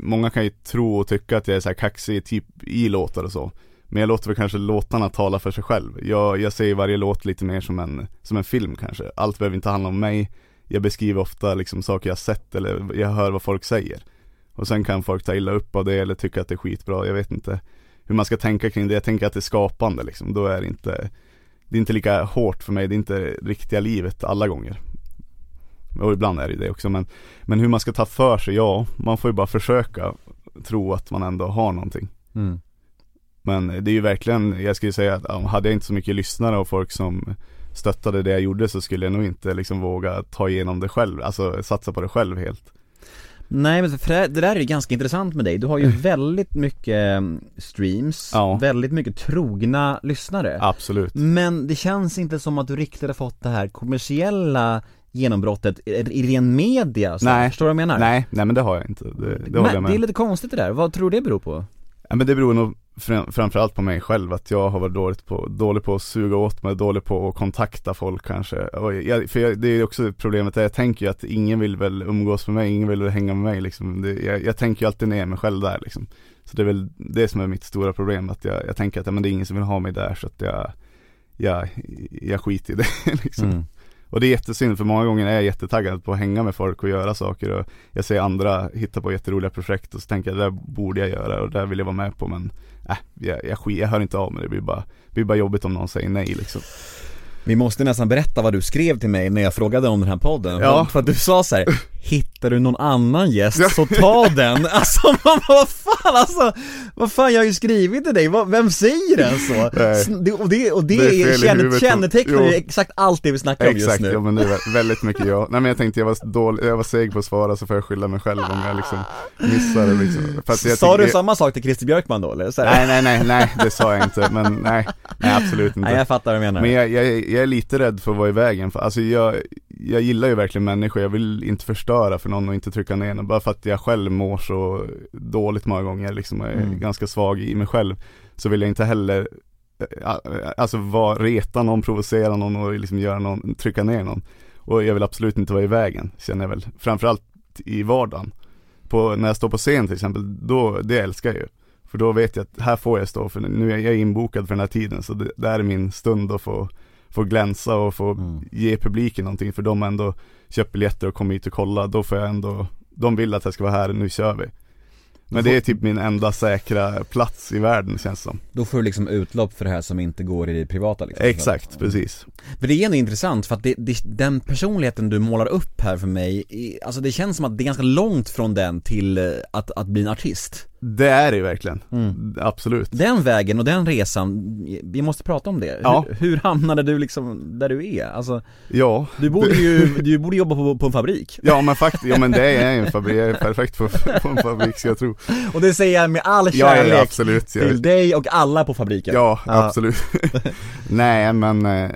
många kan ju tro och tycka att jag är så här kaxig typ i låtar och så. Men jag låter väl kanske låtarna tala för sig själv. Jag, jag ser varje låt lite mer som en, som en film kanske. Allt behöver inte handla om mig. Jag beskriver ofta liksom saker jag sett eller jag hör vad folk säger. Och sen kan folk ta illa upp av det eller tycka att det är skitbra, jag vet inte Hur man ska tänka kring det, jag tänker att det är skapande liksom, då är det inte det är inte lika hårt för mig, det är inte riktiga livet alla gånger. Och ibland är det det också men, men hur man ska ta för sig, ja, man får ju bara försöka tro att man ändå har någonting. Mm. Men det är ju verkligen, jag skulle säga att hade jag inte så mycket lyssnare och folk som stöttade det jag gjorde så skulle jag nog inte liksom våga ta igenom det själv, alltså satsa på det själv helt. Nej men för det, där är ju ganska intressant med dig, du har ju väldigt mycket eh, streams, Ja. väldigt mycket trogna lyssnare Absolut. Men det känns inte som att du riktigt har fått det här kommersiella genombrottet i ren media, så, Nej. förstår du vad jag menar? Nej, nej men det har jag inte, det, det men, jag med det är lite konstigt det där, vad tror du det beror på? Ja, men det beror nog fram, framförallt på mig själv att jag har varit dåligt på, dålig på att suga åt mig, dålig på att kontakta folk kanske. Och jag, för jag, det är också problemet, där jag tänker ju att ingen vill väl umgås med mig, ingen vill väl hänga med mig liksom. Det, jag, jag tänker ju alltid ner mig själv där liksom. Så det är väl det som är mitt stora problem, att jag, jag tänker att ja, men det är ingen som vill ha mig där så att jag, jag, jag skiter i det liksom. Mm. Och det är jättesynd för många gånger är jag jättetaggad på att hänga med folk och göra saker och jag ser andra hitta på jätteroliga projekt och så tänker jag det där borde jag göra och det där vill jag vara med på men äh, jag, jag, jag hör inte av mig, det blir bara, det blir bara jobbigt om någon säger nej liksom. Vi måste nästan berätta vad du skrev till mig när jag frågade om den här podden. Ja. För, för att du sa så här: hittar du någon annan gäst så ta den. Alltså man vad fan alltså, vad fan jag har ju skrivit till dig, vem säger det så? Nej. Det? Och det, och det, Det är är känne, kännetecknar exakt allt det vi snackar om just Exakt, nu. ja men det är vä- väldigt mycket jag. Nej men jag tänkte jag var dålig, jag var seg på att svara så får jag skylla mig själv om jag liksom missade liksom. För Sa du samma sak till Christer Björkman då eller? Nej nej nej nej, det sa jag inte men nej, nej absolut inte. Nej jag fattar vad du menar. Men jag, jag, jag är lite rädd för att vara i vägen, för, alltså jag, jag gillar ju verkligen människor, jag vill inte förstöra för någon och inte trycka ner någon, bara för att jag själv mår så dåligt många gånger liksom, och är Mm. ganska svag i mig själv, så vill jag inte heller eh, Alltså vara, reta någon, provocera någon och liksom göra någon, trycka ner någon. Och jag vill absolut inte vara i vägen, känner jag väl. Framförallt i vardagen. På, när jag står på scen till exempel, då, det älskar jag ju. För då vet jag att här får jag stå, för nu är jag inbokad för den här tiden, så det, det här är min stund att få, få glänsa och få Mm. ge publiken någonting, för de ändå köpt biljetter och kommit hit och kolla, då får jag ändå, de vill att jag ska vara här, nu kör vi. Men det är typ min enda säkra plats i världen känns som. Då får du liksom utlopp för det här som inte går i det privata liksom. Exakt, precis. För det är ändå intressant för att det, det, den personligheten du målar upp här för mig, alltså det känns som att det är ganska långt från den till eh, att, att bli en artist. Det är det ju verkligen. Mm. Absolut. Den vägen och den resan, vi måste prata om det. Ja. Hur, hur hamnade du liksom där du är? Alltså, Ja. du borde ju, du borde jobba på, på en fabrik. Ja men faktiskt, ja men det är en fabrik, jag är perfekt på, på en fabrik ska jag tro. Och det säger jag med all Ja, kärlek ja absolut. till Jag, dig och alla på fabriken. ja, absolut. Nej men, eh,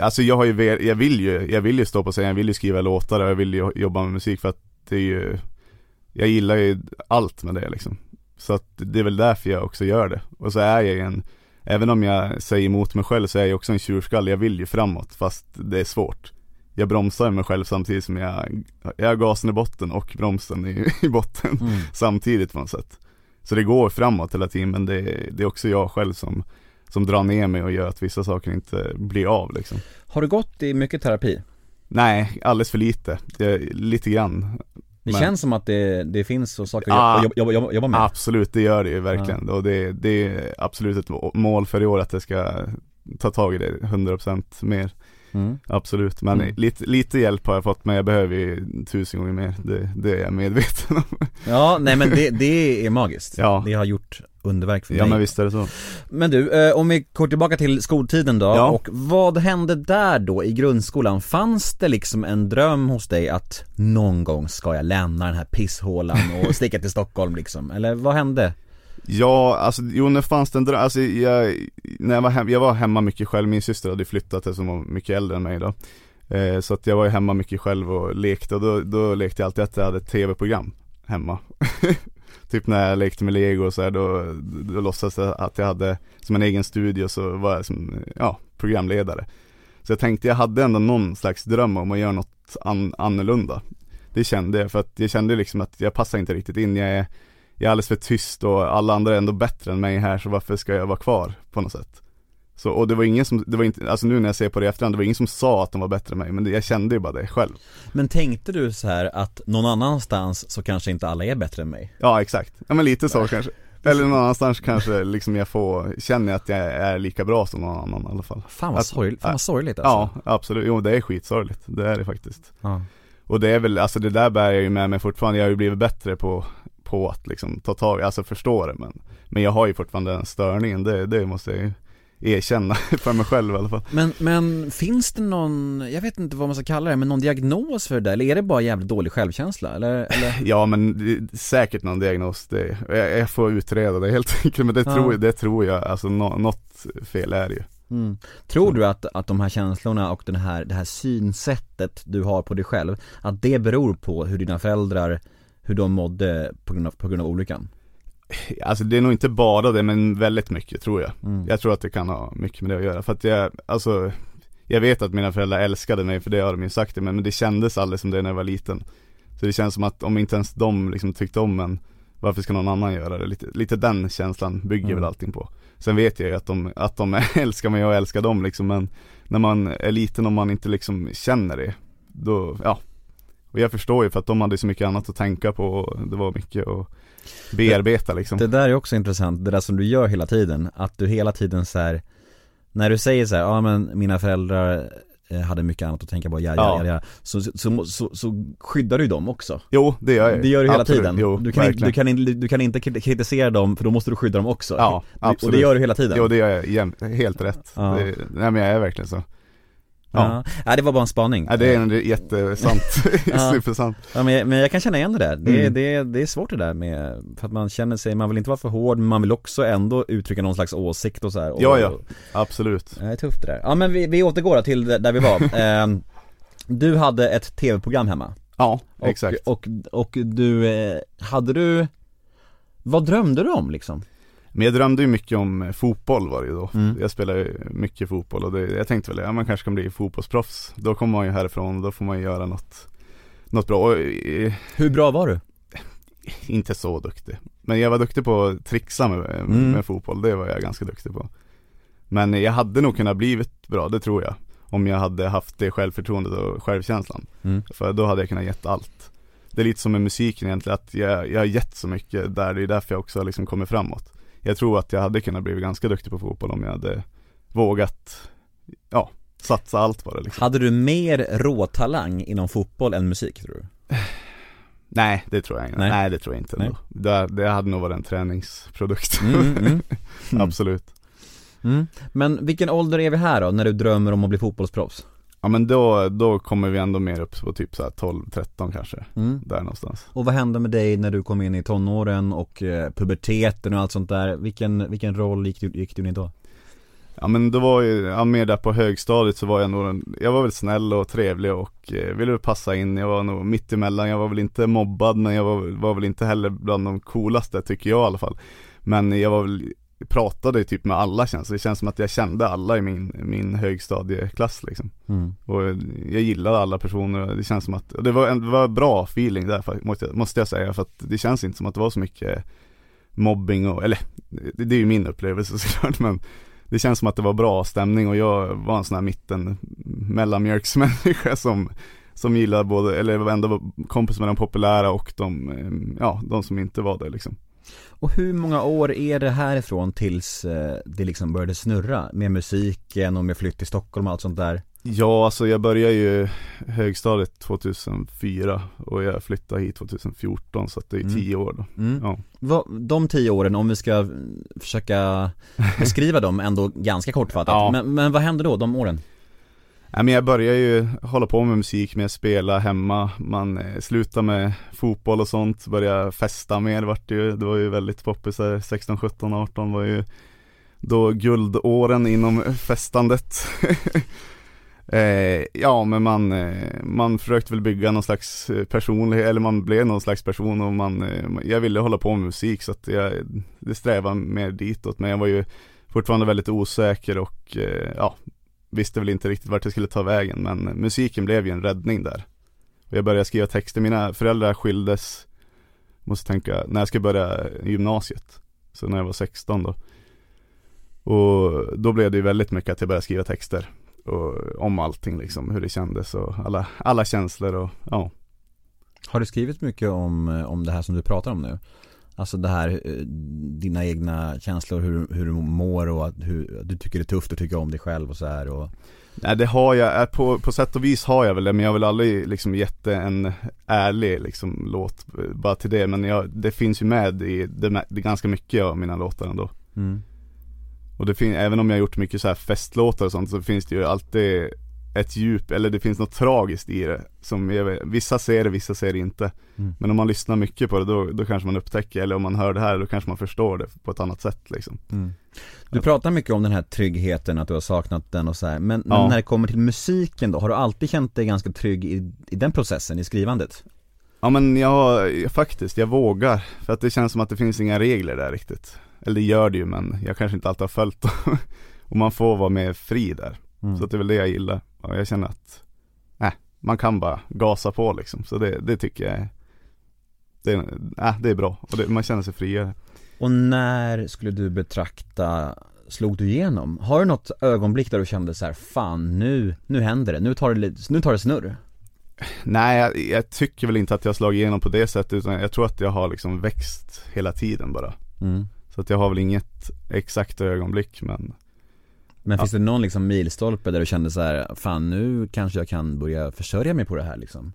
alltså jag har ju, jag vill ju, jag vill ju stå på scen, jag vill ju skriva låtar och jag vill ju jobba med musik för att det är ju, jag gillar ju allt med det liksom. Så att det är väl därför jag också gör det. Och så är jag en, även om jag säger emot mig själv så är jag också en tjurskalle, jag vill ju framåt fast det är svårt. Jag bromsar mig själv samtidigt som jag, jag har gasen i botten och bromsen i, i botten Mm. samtidigt på något sätt. Så det går framåt hela tiden men det, det är också jag själv som, som drar ner mig och gör att vissa saker inte blir av liksom. Har du gått i mycket terapi? Nej, alldeles för lite. Jag, lite grann. Det Men- känns som att det, det finns så saker Ah. att jobba, jobba, jobba, jobba med. Absolut, det gör det ju verkligen. Och det, det är absolut ett må- mål för i år att jag ska ta tag i det 100% mer. Mm. Absolut, men Mm. lite, lite hjälp har jag fått men jag behöver ju tusen gånger mer. Det, det är jag medveten om. Ja, nej men det, det är magiskt. Ja. Det har gjort underverk för Ja mig. men visst är det så. Men du, eh, om vi går tillbaka till skoltiden då, Ja. och vad hände där då i grundskolan? Fanns det liksom en dröm hos dig att någon gång ska jag lämna den här pisshålan och sticka till Stockholm liksom? Eller vad hände? Ja, alltså jo när fanns det en dröm, alltså jag, när jag var hemma, jag var hemma mycket själv, min syster hade flyttat eftersom hon var mycket äldre än mig då. Eh, Så att jag var ju hemma mycket själv och lekte. Och då, då lekte jag alltid att jag hade ett tv-program hemma. Typ när jag lekte med lego och så här, då, då låtsades jag att jag hade som en egen studio så var jag som, ja, programledare. Så jag tänkte jag hade ändå någon slags dröm om att göra något an, annorlunda. Det kände jag, för att jag kände liksom att jag passar inte riktigt in, jag är jag är alldeles för tyst och alla andra är ändå bättre än mig här så varför ska jag vara kvar på något sätt? Så, och det var ingen som, det var inte, alltså nu när jag ser på det i efterhand, det var ingen som sa att de var bättre än mig men det, jag kände ju bara det själv. Men tänkte du så här att någon annanstans så kanske inte alla är bättre än mig? Ja exakt, ja men lite så kanske. Eller någon annanstans kanske liksom jag får, känner att jag är lika bra som någon annan i alla fall. Fan vad, sorgligt, fan vad sorgligt alltså. Ja, absolut, jo det är skitsorgligt, det är det faktiskt. Ja. Och det är väl, alltså det där bär jag ju med mig fortfarande, jag har ju blivit bättre på, på att liksom ta tag, alltså förstå det men Men jag har ju fortfarande den störningen, det, det måste jag ju erkänna för mig själv i alla fall Men, men finns det någon, jag vet inte vad man ska kalla det, men någon diagnos för det där? Eller är det bara jävligt dålig självkänsla? Eller, eller? Ja men säkert någon diagnos, det, jag, jag får utreda det helt enkelt men det, Ja. tror, det tror jag, alltså nå, något fel är det ju Mm. Tror du att, att de här känslorna och den här, det här synsättet du har på dig själv, att det beror på hur dina föräldrar, hur de mådde på grund av, på grund av olyckan? Alltså det är nog inte bara det men väldigt mycket tror jag Mm. Jag tror att det kan ha mycket med det att göra för att jag, alltså Jag vet att mina föräldrar älskade mig för det har de ju sagt till mig men det kändes aldrig som det när jag var liten Så det känns som att om inte ens de liksom tyckte om en Varför ska någon annan göra det? Lite, lite den känslan bygger Mm. väl allting på Sen vet jag ju att de, att de älskar mig och jag älskar dem liksom men När man är liten och man inte liksom känner det Då, ja Och jag förstår ju för att de hade så mycket annat att tänka på och det var mycket att bearbeta liksom Det där är också intressant, det där som du gör hela tiden, att du hela tiden så här När du säger så här, ja men mina föräldrar eh, hade mycket annat att tänka på, ja, ja, ja, ja. Så, så, så, så, skyddar du dem också Jo, det gör jag Det gör du hela Absolut. tiden, Jo, du, kan inte, verkligen. du, kan inte, du kan inte kritisera dem för då måste du skydda dem också Ja, Och absolut. det gör du hela tiden Jo det gör jag, helt rätt. Ja. Det, nej men jag är verkligen så. Ja. ja, det var bara en spaning Ja, det är en jättesant, Ja. supersant. Ja men jag, men jag kan känna igen det där, det, Mm. det, det är svårt det där med, för att man känner sig, man vill inte vara för hård men man vill också ändå uttrycka någon slags åsikt och så här. Och, Ja, ja. Absolut. Det är tufft det där. Ja men vi, vi återgår då till där vi var. Ehm, du hade ett tv-program hemma. Ja, Och, exakt. Och, och du, eh, hade du, vad drömde du om liksom? Men jag drömde ju mycket om eh, fotboll var det ju då. Mm. Jag spelar ju mycket fotboll och det, jag tänkte väl, ja man kanske kan bli fotbollsproffs. Då kommer man ju härifrån och då får man ju göra något, något bra. Och, eh, Hur bra var du? inte så duktig. Men jag var duktig på att trixa med, med, Mm. med fotboll, det var jag ganska duktig på. Men jag hade nog kunnat blivit bra, det tror jag. Om jag hade haft det självförtroendet och självkänslan. Mm. För då hade jag kunnat gett allt. Det är lite som med musiken egentligen, att jag, jag har gett så mycket där, det är därför jag också liksom kommit framåt. Jag tror att jag hade kunnat bli ganska duktig på fotboll om jag hade vågat, ja, satsa allt på det liksom. Hade du mer råtalang inom fotboll än musik tror du? Nej, det tror jag inte. Nej. Nej, det tror jag inte Nej. Det, det hade nog varit en träningsprodukt. Mm, mm. Mm. Absolut. Mm. Men vilken ålder är vi här då, när du drömmer om att bli fotbollsproffs? Ja men då, då kommer vi ändå mer upp på typ så här 12-13 kanske, Mm. där någonstans. Och vad hände med dig när du kom in i tonåren och eh, puberteten och allt sånt där? Vilken, vilken roll gick du, gick du in i då? Ja men då var ju, ja, mer där på högstadiet så var jag nog en, jag var väl snäll och trevlig och eh, ville passa in, jag var nog mitt emellan, jag var väl inte mobbad men jag var, var väl inte heller bland de coolaste tycker jag i alla fall. Men jag var väl, pratade typ med alla känns det, känns som att jag kände alla i min, min högstadieklass liksom. Mm. Och jag gillade alla personer och det känns som att, det var en det var bra feeling där måste jag, måste jag säga för att det känns inte som att det var så mycket mobbing och, eller det, det är ju min upplevelse såklart men det känns som att det var bra stämning och jag var en sån här mitten mellanmjölksmänniska som som gillar både, eller ändå var kompis med de populära och de, eh, ja, de som inte var det liksom. Och hur många år är det härifrån tills eh, det liksom började snurra med musiken och med flytt till Stockholm och allt sånt där? Ja, alltså jag började ju högstadiet 2004 och jag flyttade hit 2014 så att det är Mm. tio år då. Mm. Ja. Vad, de tio åren, om vi ska försöka beskriva dem ändå ganska kortfattat, Ja. men, men vad hände då, de åren? Nej men jag började ju hålla på med musik med att spela hemma, man eh, slutade med fotboll och sånt, började festa mer. Vart det ju, det var ju väldigt poppis där, 16, 17, 18 var ju då guldåren inom festandet. eh, ja men man, eh, man försökte väl bygga någon slags personlighet, eller man blev någon slags person och man, eh, jag ville hålla på med musik så att jag, det strävade mer ditåt. Men jag var ju fortfarande väldigt osäker och eh, ja visste väl inte riktigt vart jag skulle ta vägen men musiken blev ju en räddning där. Och jag började skriva texter, mina föräldrar skildes, måste tänka, när jag skulle börja gymnasiet. Så när jag var 16 då. Och då blev det ju väldigt mycket att jag började skriva texter. Och om allting liksom, hur det kändes och alla, alla känslor och ja. Har du skrivit mycket om, om det här som du pratar om nu? Alltså det här, eh, dina egna känslor, hur, hur du mår och att, hur du tycker det är tufft att tycka om dig själv och så här och Nej det har jag, eh, på, på sätt och vis har jag väl det men jag har väl aldrig liksom gett en ärlig liksom låt eh, bara till det men jag, det finns ju med i det, det ganska mycket av mina låtar ändå. mm. Och det finns, även om jag har gjort mycket så här festlåtar och sånt så finns det ju alltid ett djup, eller det finns något tragiskt i det som vet, vissa ser det, vissa ser det inte. Mm. Men om man lyssnar mycket på det då, då kanske man upptäcker, eller om man hör det här då kanske man förstår det på ett annat sätt liksom. Mm. Du pratar mycket om den här tryggheten, att du har saknat den och så här. Men, Ja. men när det kommer till musiken då, har du alltid känt dig ganska trygg i, i den processen, i skrivandet? Ja men jag, jag, faktiskt, jag vågar. För att det känns som att det finns inga regler där riktigt. Eller det gör det ju men jag kanske inte alltid har följt dem. Och man får vara mer fri där. Mm. Så att det är väl det jag gillar. Och jag känner att, nej, man kan bara gasa på liksom. Så det, det tycker jag är, det, äh, det är bra. Och det, man känner sig friare. Och när skulle du betrakta, slog du igenom? Har du något ögonblick där du kände så här, fan nu, nu händer det, nu tar det, nu tar det snurr? Nej, jag, jag tycker väl inte att jag slagit igenom på det sättet. Utan jag tror att jag har liksom växt hela tiden bara. Mm. Så att jag har väl inget exakt ögonblick men Men finns det någon liksom milstolpe där du kände så här, fan nu kanske jag kan börja försörja mig på det här liksom?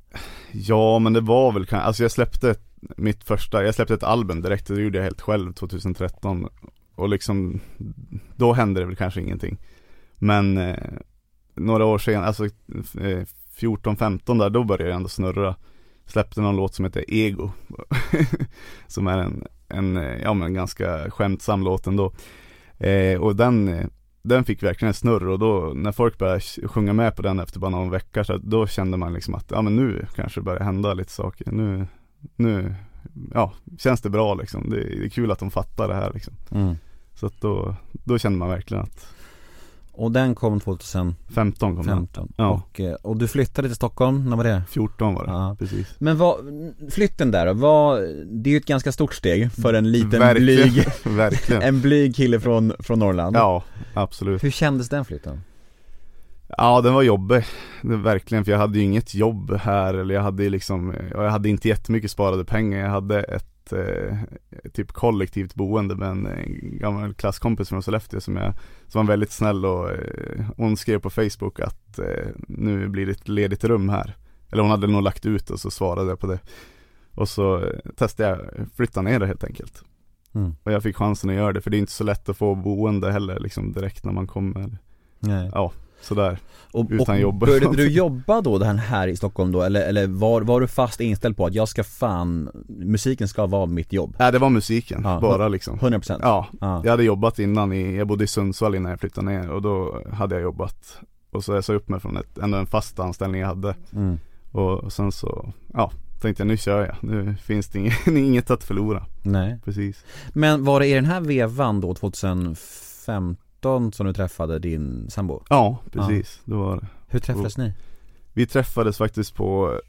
Ja men det var väl kanske, alltså jag släppte mitt första, jag släppte ett album direkt, det gjorde jag helt själv 2013 Och liksom, då hände det väl kanske ingenting. Men eh, några år senare, alltså eh, 14-15 där, då började jag ändå snurra. Släppte någon låt som heter Ego. Som är en, en, ja men ganska skämtsam låt ändå. Eh, Och den eh, den fick verkligen en snurr och då när folk började sjunga med på den efter bara någon vecka så då kände man liksom att ja men nu kanske det börjar hända lite saker. Nu, nu, ja, känns det bra liksom. Det, det är kul att de fattar det här liksom. Mm. Så att då, då kände man verkligen att Och den kom 2015 15 kom den. Ja. och, eh, och du flyttade till Stockholm, när var det? 14 var det, Ja. precis. Men vad, flytten där vad, det är ju ett ganska stort steg för en liten Verkligen. blyg, Verkligen. en blyg kille från, från Norrland Ja, absolut. Hur kändes den flytten? Ja den var jobbig, verkligen för jag hade ju inget jobb här eller jag hade liksom, jag hade inte jättemycket sparade pengar, jag hade ett eh, typ kollektivt boende med en, eh, gammal klasskompis från Sollefteå som jag, som var väldigt snäll och eh, hon skrev på Facebook att eh, nu blir det ett ledigt rum här. Eller hon hade nog lagt ut och så svarade jag på det. Och så testade jag flytta ner det helt enkelt. Mm. Och jag fick chansen att göra det för det är inte så lätt att få boende heller liksom direkt när man kommer, Nej. ja sådär. Och, Utan och jobb. började du jobba då den här i Stockholm då eller, eller var, var du fast inställd på att jag ska fan, musiken ska vara mitt jobb? Nej det var musiken, Ja. bara liksom 100%? Ja, Ja. jag hade jobbat innan i, jag bodde i Sundsvall innan jag flyttade ner och då hade jag jobbat Och så jag sa upp mig från ett, ändå en fast anställning jag hade Mm. och, och sen så, ja Tänkte jag nu kör jag, nu finns det inget, inget att förlora Nej. Precis Men var det i den här vevan då, 2015, som du träffade din sambo? Ja, precis, det var det Hur träffades ni? Vi träffades faktiskt på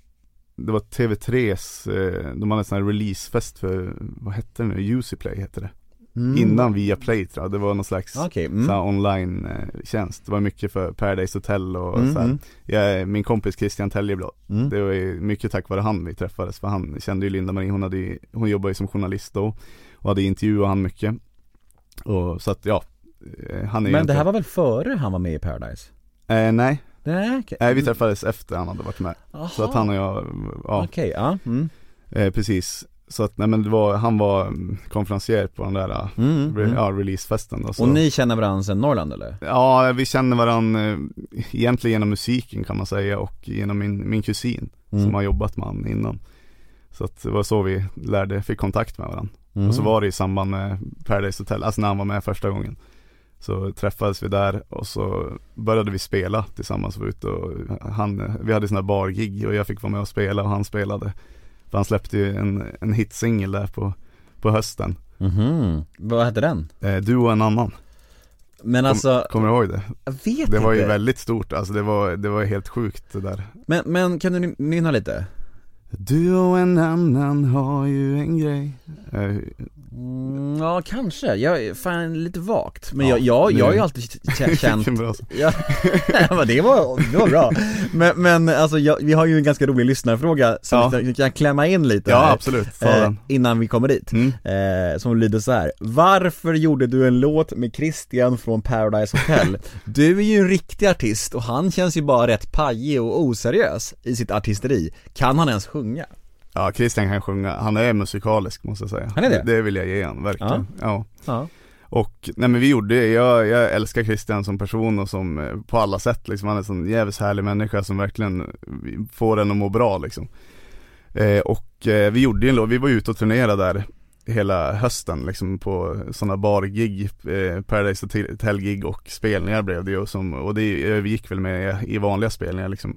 Det var TV3s, eh, de hade en sån här releasefest för, vad hette det nu? Uziplay hette det Mm. Innan via Play tror jag, det var någon slags så mm. här online eh, tjänst. Det var mycket för Paradise Hotel och Mm, så här. mm. Jag, min kompis Christian Teljeblad, Mm. det var ju mycket tack vare han vi träffades för han kände ju Linda Marie, hon, hade, ju- hon jobbade ju som journalist då och hade intervjuat han mycket. Och så att ja, eh, han är Men det här var väl före han var med i Paradise? eh, Nej, Nej, okej. nej vi träffades efter han hade varit med. Så att han och jag, ja Okej, ja. Mm. eh, precis. Så att nej men det var, han var mm, konferencier på den där eh, Mm, re, mm. ja, releasefesten då, så. Och ni känner varandra sedan Norrland eller? Ja, vi känner varandra eh, egentligen genom musiken kan man säga och genom min, min kusin Mm. som har jobbat med han innan. Så att det var så vi lärde, fick kontakt med varandra. Mm. Och så var det i samband med Paradise Hotel, alltså när han var med första gången. Så träffades vi där och så började vi spela tillsammans, var ute och han, vi hade sådana bargig och jag fick vara med och spela och han spelade. För han släppte ju en, en hitsingel där på, på hösten. Mhm. Vad hette den? Eh, du och en annan. Men alltså, Kommer du ihåg det? jag vet Det var ju inte. väldigt stort, alltså det var, det var helt sjukt det där Men, men kan du ny- nynna lite? Du och en annan har ju en grej Eh, Mm, ja, kanske. Jag är fan lite vagt. Men Ja, jag, jag, jag har ju alltid känt. Ja, det var, det var bra. Men, men alltså jag, vi har ju en ganska rolig lyssnarfråga som Ja. vi kan klämma in lite Ja här, absolut, eh, innan vi kommer dit. mm. Eh, som lyder så här. Varför gjorde du en låt med Christian från Paradise Hotel? Du är ju en riktig artist och han känns ju bara rätt pajig och oseriös i sitt artisteri. Kan han ens sjunga? Ja Christian kan sjunga, han är musikalisk måste jag säga. Han är det? Det vill jag ge han, verkligen. Ja. Ja. Och, nej men vi gjorde det, jag, jag älskar Christian som person och som, eh, på alla sätt liksom, han är en sån jävligt härlig människa som verkligen eh, får en att må bra liksom. Eh, Och eh, vi gjorde ju en låt, vi var ute och turnerade där hela hösten liksom på sådana bargig, eh, Paradise Hotel-gig och spelningar blev det ju som, och det övergick väl med i vanliga spelningar liksom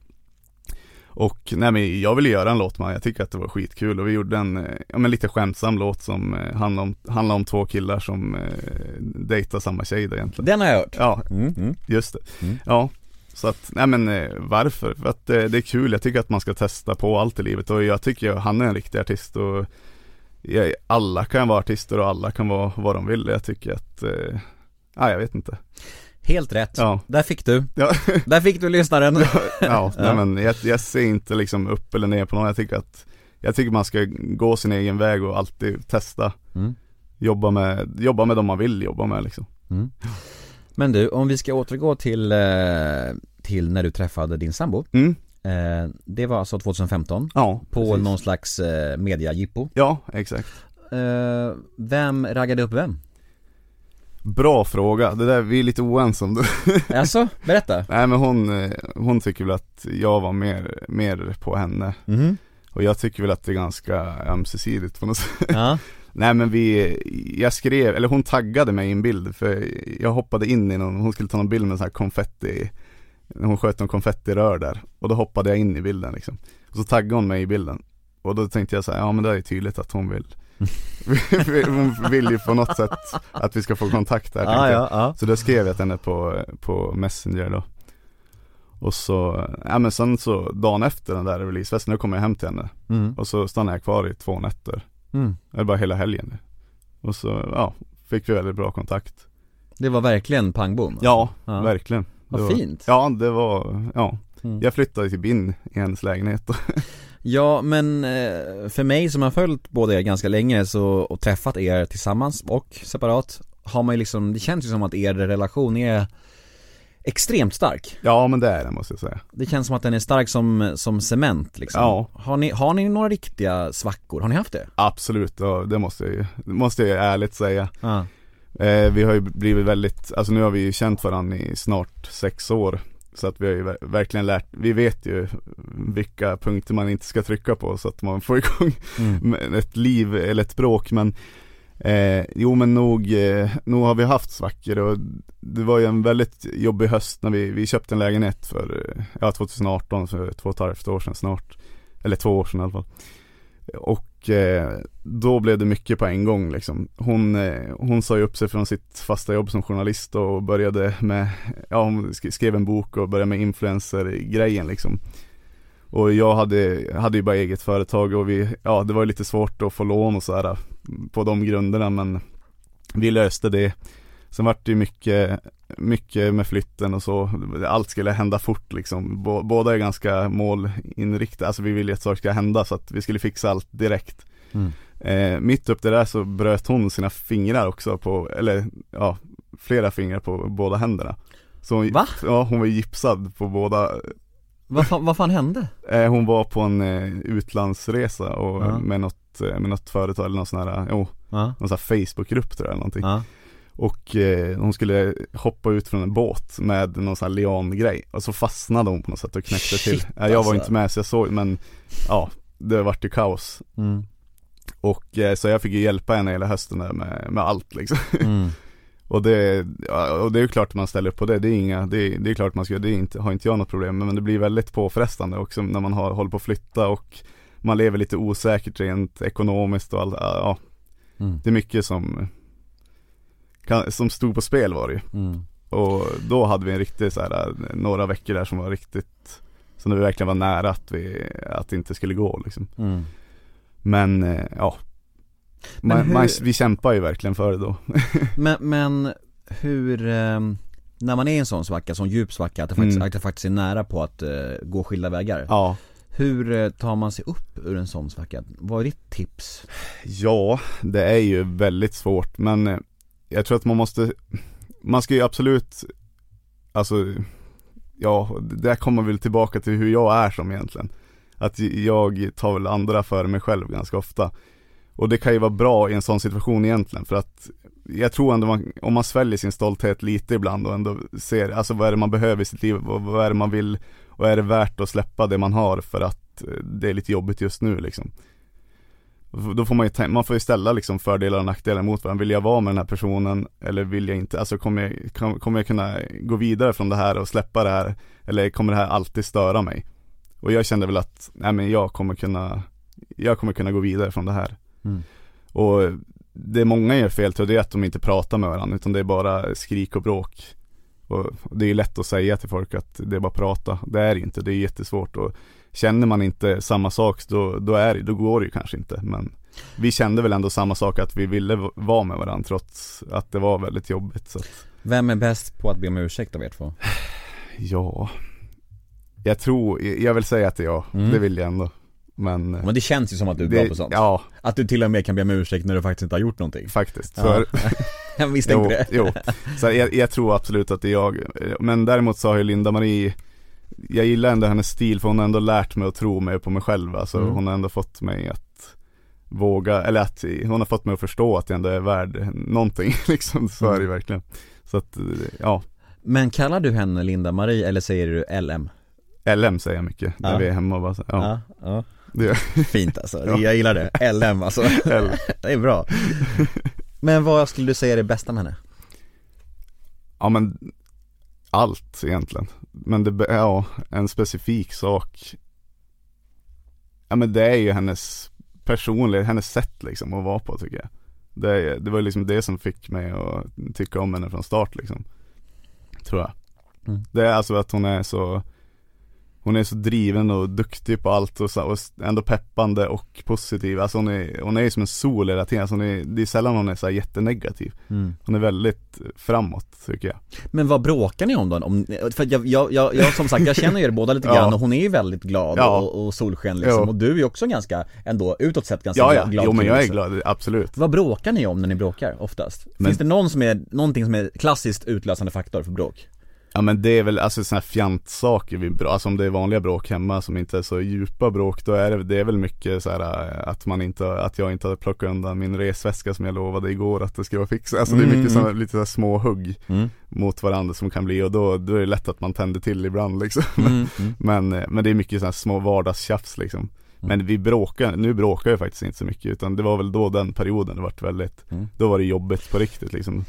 och nej men jag ville göra en låt med jag tycker att det var skitkul och vi gjorde en, eh, ja men lite skämtsam låt som eh, handlar om, handlar om två killar som eh, dejtar samma tjej då egentligen Den har jag hört. Ja, Mm, mm. just det. Mm. Ja, så att, nej men eh, varför? För att eh, det är kul, jag tycker att man ska testa på allt i livet och jag tycker han är en riktig artist och jag, alla kan vara artister och alla kan vara vad de vill. Jag tycker att, eh, ja jag vet inte. Helt rätt. Ja, Där fick du. ja, Där fick du lyssnaren. ja, nej Ja. men jag, jag ser inte liksom upp eller ner på någon. Jag tycker att, jag tycker man ska gå sin egen väg och alltid testa. Mm. Jobba med, jobba med de man vill jobba med liksom. Mm. Men du, om vi ska återgå till, eh, till när du träffade din sambo Mm, eh, Det var alltså 2015 ja På precis. någon slags eh, mediajippo Ja, exakt Vem raggade upp vem? Bra fråga, det där, vi är lite oense om det. Alltså, berätta. Nej men hon, eh, hon tycker väl att jag var mer, mer på henne. Mhm. Och jag tycker väl att det är ganska ömsesidigt på något sätt. Ja, Nej men vi, jag skrev, eller hon taggade mig i en bild för jag hoppade in i någon, hon skulle ta någon bild med så här konfetti Hon sköt någon konfettirör där. Och då hoppade jag in i bilden liksom. Och så taggade hon mig i bilden. Och då tänkte jag så här, ja men det är tydligt att hon vill Hon vill ju på något sätt att vi ska få kontakt där tänkte ja, ja. Så då skrev jag till henne på, på Messenger då. Och så, ja men sen så dagen efter den där releasefesten, då kom jag hem till henne. Mm. Och så stannade jag kvar i två nätter. Mm. Eller bara hela helgen Och så, ja, fick vi väldigt bra kontakt. Det var verkligen pang bom Ja, Ja. verkligen. Vad Det var- fint. Ja, det var, ja. Mm. Jag flyttade typ in i hennes lägenhet Ja men eh, för mig som har följt både er ganska länge så, och träffat er tillsammans och separat Har man ju liksom, det känns ju som att er relation är extremt stark Ja men det är det måste jag säga Det känns som att den är stark som, som cement liksom Ja. har, ni, har ni några riktiga svackor? Har ni haft det? Absolut, ja, det måste jag ju, måste jag ärligt säga Ja, eh, Vi har ju blivit väldigt, alltså nu har vi ju känt varandra i snart sex år Så att vi har ju ver- verkligen lärt, vi vet ju vilka punkter man inte ska trycka på så att man får igång mm. ett liv eller ett bråk men eh, Jo men nog, eh, nog har vi haft svackor och det var ju en väldigt jobbig höst när vi, vi köpte en lägenhet för, ja 2018, för två och ett halvt år sedan snart. Eller två år sedan i alla fall. Och eh, då blev det mycket på en gång liksom Hon, eh, hon sa ju upp sig från sitt fasta jobb som journalist och började med, ja hon skrev en bok och började med influencer-grejen liksom och jag hade, hade ju bara eget företag och vi, ja det var ju lite svårt att få lån och sådär på de grunderna men vi löste det. Sen vart det ju mycket, mycket med flytten och så, allt skulle hända fort liksom. Bå- Båda är ganska målinriktade, alltså vi ville att saker ska hända så att vi skulle fixa allt direkt. Mm. Eh, mitt upp det där så bröt hon sina fingrar också på, eller ja, flera fingrar på båda händerna. Så hon, Va? Ja, hon var gipsad på båda Vad, fan, vad fan hände? Eh, hon var på en eh, utlandsresa och Ja. med något, eh, med något företag eller någon sån här, jo, Ja, någon sån här Facebookgrupp tror jag eller någonting. ja, Och eh, hon skulle hoppa ut från en båt med någon sån här liangrej och så fastnade hon på något sätt och knäckte Shit, till. Ja, jag var alltså. inte med så jag såg men ja, det vart ju kaos. mm. Och eh, så jag fick ju hjälpa henne hela hösten där med, med allt liksom. Mm. Och det, ja, och det är ju klart att man ställer upp på det, det är inga, det, är- det är klart man ska, det inte, har inte jag något problem med men det blir väldigt påfrestande också när man har, håller på att flytta och man lever lite osäkert rent ekonomiskt och all, ja, Mm. det är mycket som som stod på spel var det ju. Mm. Och då hade vi en riktig så här, några veckor där som var riktigt, som det verkligen var nära att vi, att det inte skulle gå liksom. Mm. Men eh, ja, Men man, hur- man, vi kämpar ju verkligen för det då. Men, men hur, ehm, när man är i en sån svacka, sån djup svacka, att det faktiskt, Mm. att det faktiskt är nära på att eh, gå skilda vägar Ja, Hur eh, tar man sig upp ur en sån svacka? Vad är ditt tips? Ja, det är ju väldigt svårt men jag tror att man måste, man ska ju absolut, alltså, ja, där kommer väl tillbaka till hur jag är som egentligen. Att jag tar väl andra före mig själv ganska ofta. Och det kan ju vara bra i en sån situation egentligen för att jag tror ändå man, om man sväljer sin stolthet lite ibland och ändå ser, alltså vad är det man behöver i sitt liv vad, vad är det man vill och är det värt att släppa det man har för att eh, det är lite jobbigt just nu liksom. Då får man ju, man får ju ställa liksom fördelar och nackdelar mot varandra. Vill jag vara med den här personen eller vill jag inte? Alltså kommer jag, kom- kommer jag kunna gå vidare från det här och släppa det här? Eller kommer det här alltid störa mig? Och jag kände väl att, nej men jag kommer kunna, jag kommer kunna gå vidare från det här. Mm. Och det många gör fel till det är att de inte pratar med varandra utan det är bara skrik och bråk. Och det är ju lätt att säga till folk att det är bara prata. Det är det inte, det är jättesvårt och känner man inte samma sak då, då, är det, då går det ju kanske inte. Men vi kände väl ändå samma sak att vi ville vara med varandra trots att det var väldigt jobbigt. Så att, Vem är bäst på att be om ursäkt av er två? ja, jag tror, jag vill säga att det är jag. Mm. Det vill jag ändå. Men, Men det känns ju som att du är bra på sånt Ja, Att du till och med kan be om ursäkt när du faktiskt inte har gjort någonting faktiskt. Så Ja. är det. Jag misstänkte jo, det. jo. Så jag, jag tror absolut att det är jag. Men däremot så har ju Linda-Marie Jag gillar ändå hennes stil för hon har ändå lärt mig att tro mer på mig själv. Alltså Mm. hon har ändå fått mig att våga, eller att hon har fått mig att förstå att jag ändå är värd någonting liksom. Så är det Mm. verkligen. Så att, ja. Men kallar du henne Linda-Marie eller säger du LM? LM säger jag mycket när Ja. vi är hemma och bara så, ja. ja. Det gör Fint alltså, Ja. jag gillar det. LM alltså. L. Det är bra. Men vad skulle du säga är det bästa med henne? Ja men allt egentligen. Men det, ja, en specifik sak. Ja men det är ju hennes personlighet, hennes sätt liksom att vara på tycker jag. Det, det var liksom det som fick mig att tycka om henne från start liksom. Tror jag. Mm. Det är alltså att hon är så hon är så driven och duktig på allt och, så, och ändå peppande och positiv. Alltså hon är, hon är ju som en sol hela tiden. Alltså hon är, det är sällan hon är så jättenegativ. Hon är väldigt framåt tycker jag. Men vad bråkar ni om då? Om, för jag, jag, jag, jag som sagt, jag känner ju er båda lite Ja. grann och hon är ju väldigt glad Ja. och, och solsken liksom. Jo. Och du är ju också ganska, ändå utåt sett ganska Ja ja, glad jo men jag är glad, absolut. Vad bråkar ni om när ni bråkar oftast? Men- Finns det någon som är, någonting som är klassiskt utlösande faktor för bråk? Ja men det är väl alltså sådana här fjantsaker vi bråkar, alltså om det är vanliga bråk hemma som inte är så djupa bråk då är det, det är väl mycket så här äh, att man inte, att jag inte har plockat undan min resväska som jag lovade igår att det skulle vara fixat. Alltså det är Mm, mycket mm. sådana, lite så här små hugg mot varandra som kan bli och då, då är det lätt att man tänder till ibland liksom. Mm, mm. Men, eh, men det är mycket så här små vardagstjafs liksom. Men vi bråkar, nu bråkar jag faktiskt inte så mycket utan det var väl då den perioden det vart väldigt, Mm. då var det jobbigt på riktigt liksom.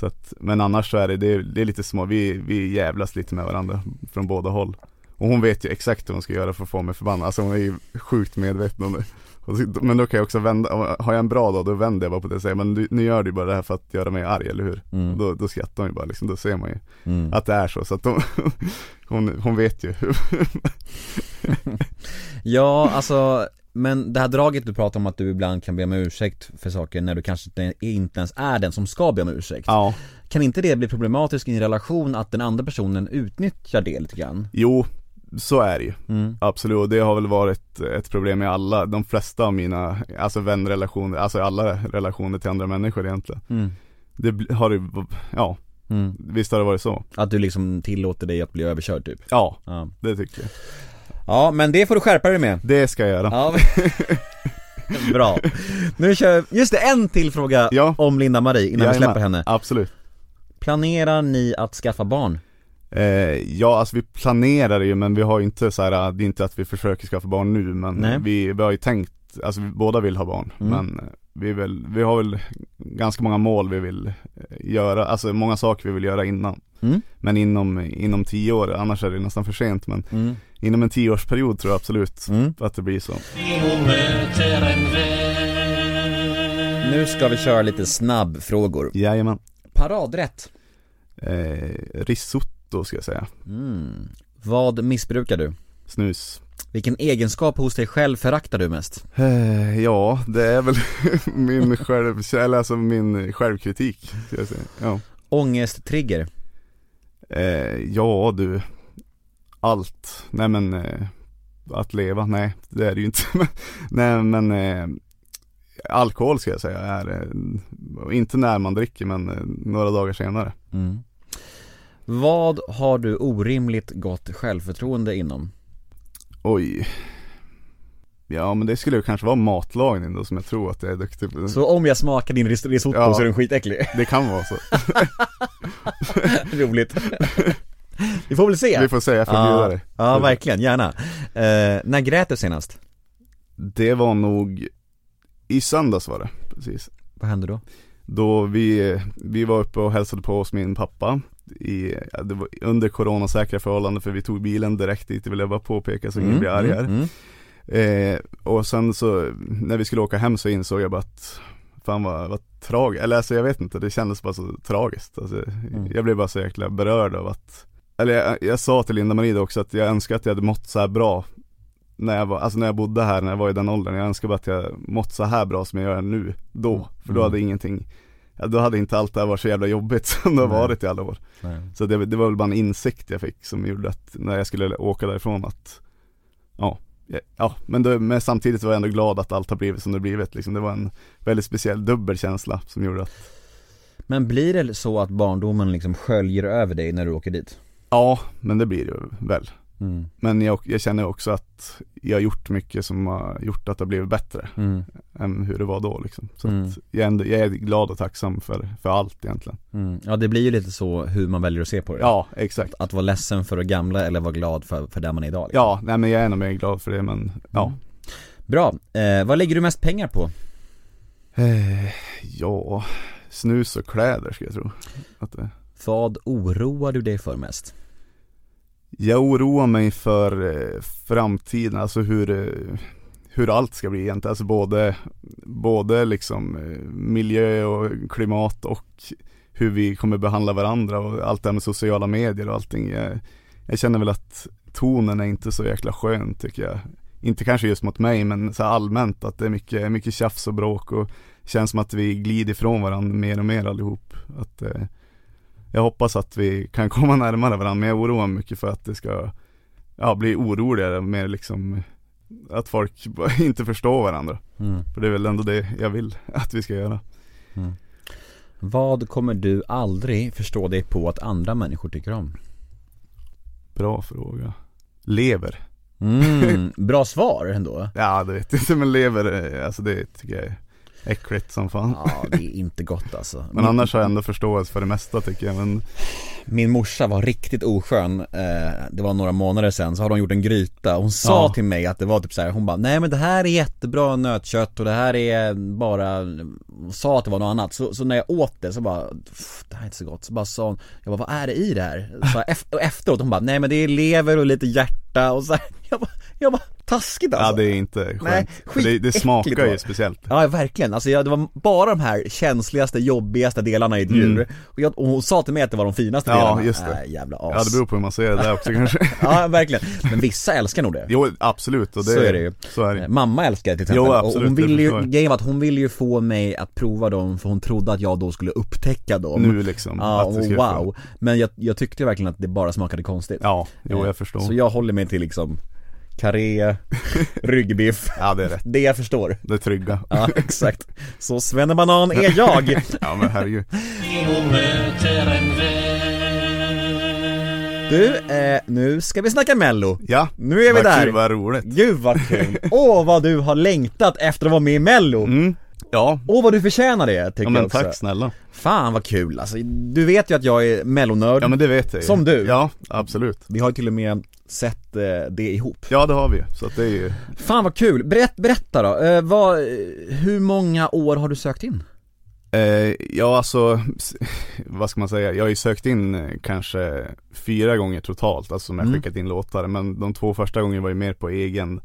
Så att, men annars så är det, det är, det är lite små, vi, vi jävlas lite med varandra från båda håll. Och hon vet ju exakt hur hon ska göra för att få mig förbannad, alltså hon är ju sjukt medveten om det. Men då kan jag också vända, har jag en bra dag då vänder jag bara på det och säger men du, nu gör du bara det här för att göra mig arg eller hur? Mm. Då, då skrattar hon ju bara liksom, då ser man ju Mm. att det är så. Så att de, hon, hon vet ju Ja, alltså, men det här draget du pratar om att du ibland kan be om ursäkt för saker när du kanske inte- ens är den som ska be om ursäkt. Ja, Kan inte det bli problematiskt i en relation att den andra personen utnyttjar det lite grann? jo, så är det ju. Mm. Absolut, det har väl varit ett problem i alla, de flesta av mina, alltså vänrelationer, alltså alla relationer till andra människor egentligen. Mm. Det har ju, ja, Mm. visst har det varit så? Att du liksom tillåter dig att bli överkörd typ? Ja, Ja, det tycker jag. Ja men det får du skärpa dig med Det ska jag göra. Ja, men- bra. Nu kör, just det, en till fråga Ja. om Linda-Marie innan vi Jajamän. släpper henne Absolut. Planerar ni att skaffa barn? Eh, ja, alltså vi planerar ju men vi har ju inte så här, det är inte att vi försöker skaffa barn nu men Nej. vi, vi har ju tänkt, alltså vi båda vill ha barn Mm. men vi, vill, vi har väl ganska många mål vi vill eh, göra, alltså många saker vi vill göra innan. Mm. Men inom, inom tio år, annars är det nästan för sent men Mm. Inom en tioårsperiod tror jag absolut Mm. att det blir så. Nu ska vi köra lite snabbfrågor Jajamän. Paradrätt Eh, risotto ska jag säga. mm. Vad missbrukar du? Snus. Vilken egenskap hos dig själv föraktar du mest? Eh, ja, det är väl min själv, eller alltså min självkritik ska jag säga. Ja. Ångesttrigger? Eh, ja du, allt. Nej men, eh, att leva, nej det är det ju inte. nej men, eh, alkohol ska jag säga är, eh, inte när man dricker men eh, några dagar senare. Mm. Vad har du orimligt gott självförtroende inom? Oj. Ja men det skulle ju kanske vara matlagning då som jag tror att jag är duktig på. Så om jag smakar din ris- risotto Ja. så är den skitäcklig? Det kan vara så. Roligt Vi får väl se Vi får se, jag får bjuda ja, dig. ja, verkligen, gärna eh, När grät du senast? Det var nog i söndags var det, precis. Vad hände då? Då vi, vi var uppe och hälsade på hos min pappa i, ja, det var under coronasäkra förhållanden för vi tog bilen direkt dit, det vill jag bara påpeka så ingen blir arg här. mm. Eh, och sen så, när vi skulle åka hem så insåg jag bara att Fan vad, vad tragiskt, eller alltså jag vet inte, det kändes bara så tragiskt alltså, Jag blev bara så jäkla berörd av att Eller jag, jag sa till Linda-Marie också att jag önskar att jag hade mått så här bra när jag var, alltså när jag bodde här, när jag var i den åldern, jag önskar bara att jag mått så här bra som jag gör nu, då, för då Mm. hade ingenting ja, Då hade inte allt det här varit så jävla jobbigt som det har varit i alla år Nej. Så det, det var väl bara en insikt jag fick som gjorde att när jag skulle åka därifrån att Ja, ja, ja men, då, men samtidigt var jag ändå glad att allt har blivit som det blivit liksom. Det var en väldigt speciell dubbel känsla som gjorde att Men blir det så att barndomen liksom sköljer över dig när du åker dit? Ja, men det blir det ju väl. Mm. Men jag, jag känner också att jag har gjort mycket som har gjort att det har blivit bättre Mm. än hur det var då liksom. Så Mm. att jag, är ändå, jag är glad och tacksam för, för allt egentligen. Mm. Ja det blir ju lite så hur man väljer att se på det Ja, exakt. Att vara ledsen för det gamla eller vara glad för, för där man är idag liksom. Ja, nej men jag är nog mer glad för det men ja. Bra, eh, vad lägger du mest pengar på? Eh, ja, snus och kläder ska jag tro. Att det, vad oroar du dig för mest? jag oroar mig för eh, framtiden, alltså hur, eh, hur allt ska bli egentligen. Alltså både, både liksom eh, miljö och klimat och hur vi kommer behandla varandra och allt det här med sociala medier och allting. Jag, jag känner väl att tonen är inte så jäkla skön tycker jag. Inte kanske just mot mig men så här allmänt att det är mycket, mycket tjafs och bråk och känns som att vi glider ifrån varandra mer och mer allihop. Att, eh, jag hoppas att vi kan komma närmare varandra men jag oroar mig mycket för att det ska ja, bli oroligare mer liksom att folk inte förstår varandra. Mm. För det är väl ändå det jag vill att vi ska göra. Vad kommer du aldrig förstå dig på att andra människor tycker om? Bra fråga. Lever. Mm, bra svar ändå Ja det vet jag inte men lever, eh, alltså det tycker jag är äckligt som fan. Ja det är inte gott alltså Men annars har jag ändå förståelse för det mesta tycker jag men Min morsa var riktigt oskön, eh, det var några månader sedan, så hade hon gjort en gryta Hon sa Ja. till mig att det var typ så här, hon bara Nej men det här är jättebra nötkött och det här är bara Hon sa att det var något annat, så, så när jag åt det så bara "Pff, Det här är inte så gott, så bara sa hon Jag bara vad är det i det här? Så efteråt hon bara Nej men det är lever och lite hjärta och så här, Jag bara, jag bara taskigt alltså ja det är inte skönt. Nej, För det, det smakar ju speciellt. Ja verkligen, alltså jag, det var bara de här känsligaste, jobbigaste delarna i ett djur och, jag, och hon sa till mig att det var de finaste Mm. Ja, delarna just det. Äh, jävla as Ja det beror på hur man ser det där också kanske. Ja verkligen, men vissa älskar nog det Jo absolut och det, Så är det ju. Så är det Eh, Mamma älskar det till exempel, Jo, och absolut, hon det ville ju, grejen var att hon ville ju få mig att prova dem för hon trodde att jag då skulle upptäcka dem Nu liksom. Ja, och wow. Men jag, jag tyckte verkligen att det bara smakade konstigt Ja, jo Eh, jag förstår. Så jag håller mig till liksom karré, ryggbiff, Ja det är rätt. det jag förstår Det är trygga. Ja exakt, så svennebanan är jag Ja men herregud. Du, eh, nu ska vi snacka mello Ja, Nu är vi där. Kul, vad roligt. Gud vad kul! Åh vad du har längtat efter att vara med i mello! Mm. Ja, Åh vad du förtjänar det tycker ja men jag också tack snälla. Fan vad kul alltså, du vet ju att jag är mellonörd Ja men det vet jag. Som du. Ja, absolut. Vi har ju till och med sett eh, det ihop Ja det har vi så att det är ju Fan vad kul, Berätt, berätta då, eh, vad, hur många år har du sökt in? eh, Ja alltså, vad ska man säga, jag har ju sökt in eh, kanske fyra gånger totalt, alltså som jag Mm. skickat in låtar, men de två första gångerna var ju mer på egen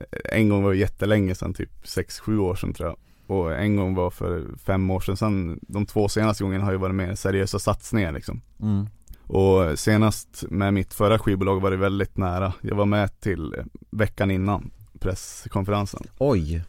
Eh, En gång var ju jättelänge sedan, typ 6-7 år sedan tror jag Och en gång var för fem år sedan, sen de två senaste gångerna har ju varit mer seriösa satsningar liksom Mm. Och senast med mitt förra skivbolag var det väldigt nära. Jag var med till veckan innan presskonferensen. Oj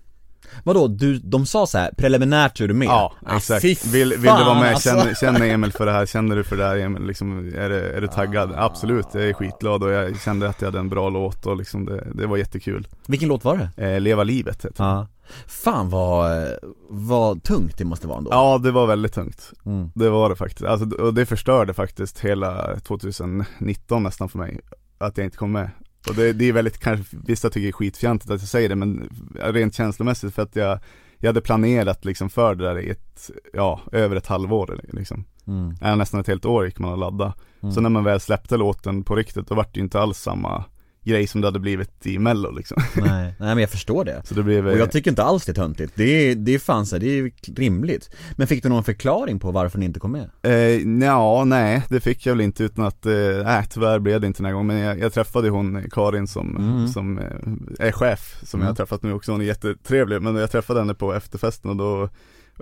Vadå, du, de sa så här, preliminärt är du med? Ja, Ah, exakt. fy Vill, vill du vara med? alltså. Känner, känner Emil för det här? Känner du för det här Emil? Liksom, är, du, är du taggad? Ah. Absolut, jag är skitglad och jag kände att jag hade en bra låt och liksom det, det var jättekul. Vilken låt var det? Eh, Leva livet heter. Ja Fan vad, vad tungt det måste vara ändå Ja, det var väldigt tungt. mm. Det var det faktiskt. Alltså, och det förstörde faktiskt hela 2019 nästan för mig. Att jag inte kom med. Och det, det är väldigt, kanske vissa tycker det är skitfjantigt att jag säger det men rent känslomässigt för att jag Jag hade planerat liksom för det där i ett, ja, över ett halvår liksom Mm. ja, Nästan ett helt år gick man och ladda Mm. Så när man väl släppte låten på riktigt då var det ju inte alls samma grej som det hade blivit i mello liksom. Nej, nej men jag förstår det. Så det blev Och jag tycker inte alls det är töntigt, det är, det är fan så här, det är rimligt. Men fick du någon förklaring på varför ni inte kom med? Eh, ja, nej, det fick jag väl inte utan att, eh, nej tyvärr blev det inte den här gången. Men jag, jag träffade hon Karin som, Mm. som eh, är chef, som Mm. jag har träffat nu också, hon är jättetrevlig Men jag träffade henne på efterfesten och då,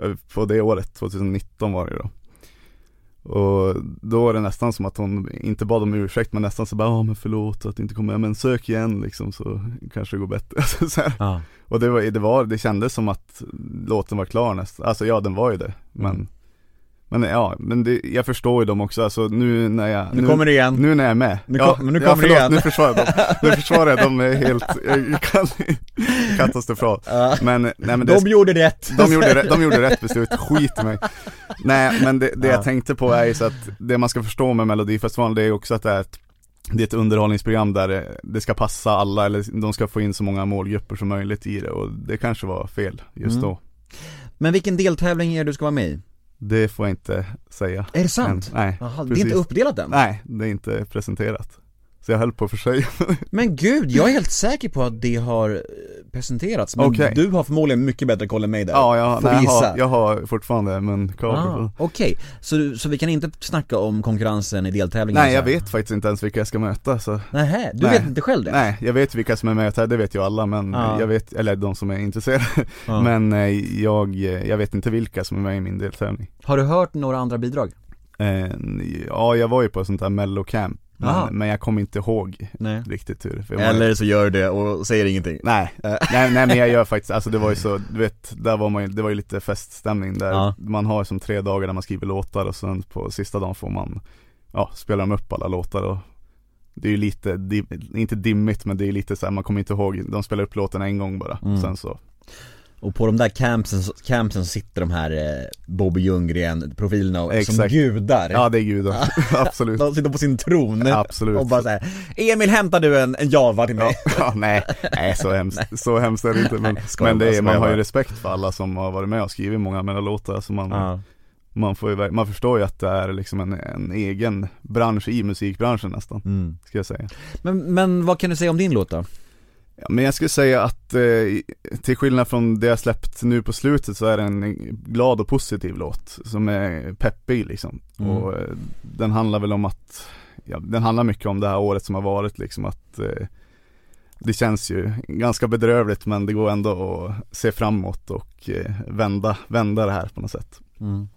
eh, på det året, 2019 var det då och då var det nästan som att hon inte bad om ursäkt men nästan så bara, ja men förlåt att inte kom med, men sök igen liksom så kanske det går bättre alltså, så. Ja, Och det var, det var, det kändes som att låten var klar nästan, alltså ja den var ju det, men Mm. Men ja, men det, jag förstår ju dem också, alltså nu när jag Nu kommer det igen. Nu när jag är med Nu ja, kom- men nu ja, kommer det förlåt, igen. nu försvarar jag dem, nu försvarar jag dem helt, jag kan, katastrofalt Ja. Men, nej men det, De gjorde rätt. de gjorde, de gjorde rätt beslut, skit mig Nej men det, det Ja. jag tänkte på är ju så att det man ska förstå med Melodifestivalen det är också att det är ett det är ett underhållningsprogram där det, det ska passa alla eller de ska få in så många målgrupper som möjligt i det och det kanske var fel just Mm. då Men vilken deltävling är det du ska vara med i? Det får jag inte säga Är det sant? Än. Nej, Jaha, det är inte uppdelat än? Nej, det är inte presenterat Så jag höll på för sig Men gud, jag är helt säker på att det har eh, presenterats, men Okej. du har förmodligen mycket bättre koll än mig där Ja, jag, nej, jag, har, jag har fortfarande men ah, Okej, så, så vi kan inte snacka om konkurrensen i deltävlingen? Nej jag vet faktiskt inte ens vilka jag ska möta så Nähä, du Nej. vet inte själv det? Nej, jag vet vilka som är med det vet ju alla men Ja. jag vet, eller de som är intresserade Ja. Men eh, jag, jag vet inte vilka som är med i min deltävling Har du hört några andra bidrag? eh, Ja, jag var ju på ett sånt här mellocamp. Men, men jag kommer inte ihåg Nej. riktigt hur var- Eller så gör du det och säger ingenting. Nej, nej, nej men jag gör faktiskt, alltså det var ju så, du vet, där var man ju, det var ju lite feststämning där. Ja. Man har som tre dagar där man skriver låtar och sen på sista dagen får man, ja, spela dem upp alla låtar och Det är ju lite, dim, inte dimmigt men det är lite så här, man kommer inte ihåg, de spelar upp låten en gång bara, Mm. sen så Och på de där campsen, campsen så sitter de här eh, Bobby Ljunggren profilerna och, som Exakt. gudar Ja det är gudar, absolut De sitter på sin tron Absolut och bara såhär Emil hämtar du en, en Java till mig? ja, nej, nej så hemskt, så hemskt är det inte men, Nej, men det är, man har ju bara. respekt för alla som har varit med och skrivit många av mina låtar så man, Ja. man får ju, man förstår ju att det är liksom en, en egen bransch i musikbranschen nästan, Mm. ska jag säga Men, men vad kan du säga om din låt då? Ja, Men jag skulle säga att eh, till skillnad från det jag släppt nu på slutet så är det en glad och positiv låt som är peppig liksom Mm. Och eh, den handlar väl om att, ja, den handlar mycket om det här året som har varit liksom att eh, det känns ju ganska bedrövligt men det går ändå att se framåt och eh, vända, vända det här på något sätt Mm.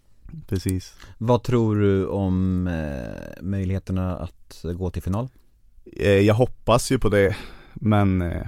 Precis Vad tror du om eh, möjligheterna att gå till final? Eh, Jag hoppas ju på det Men eh,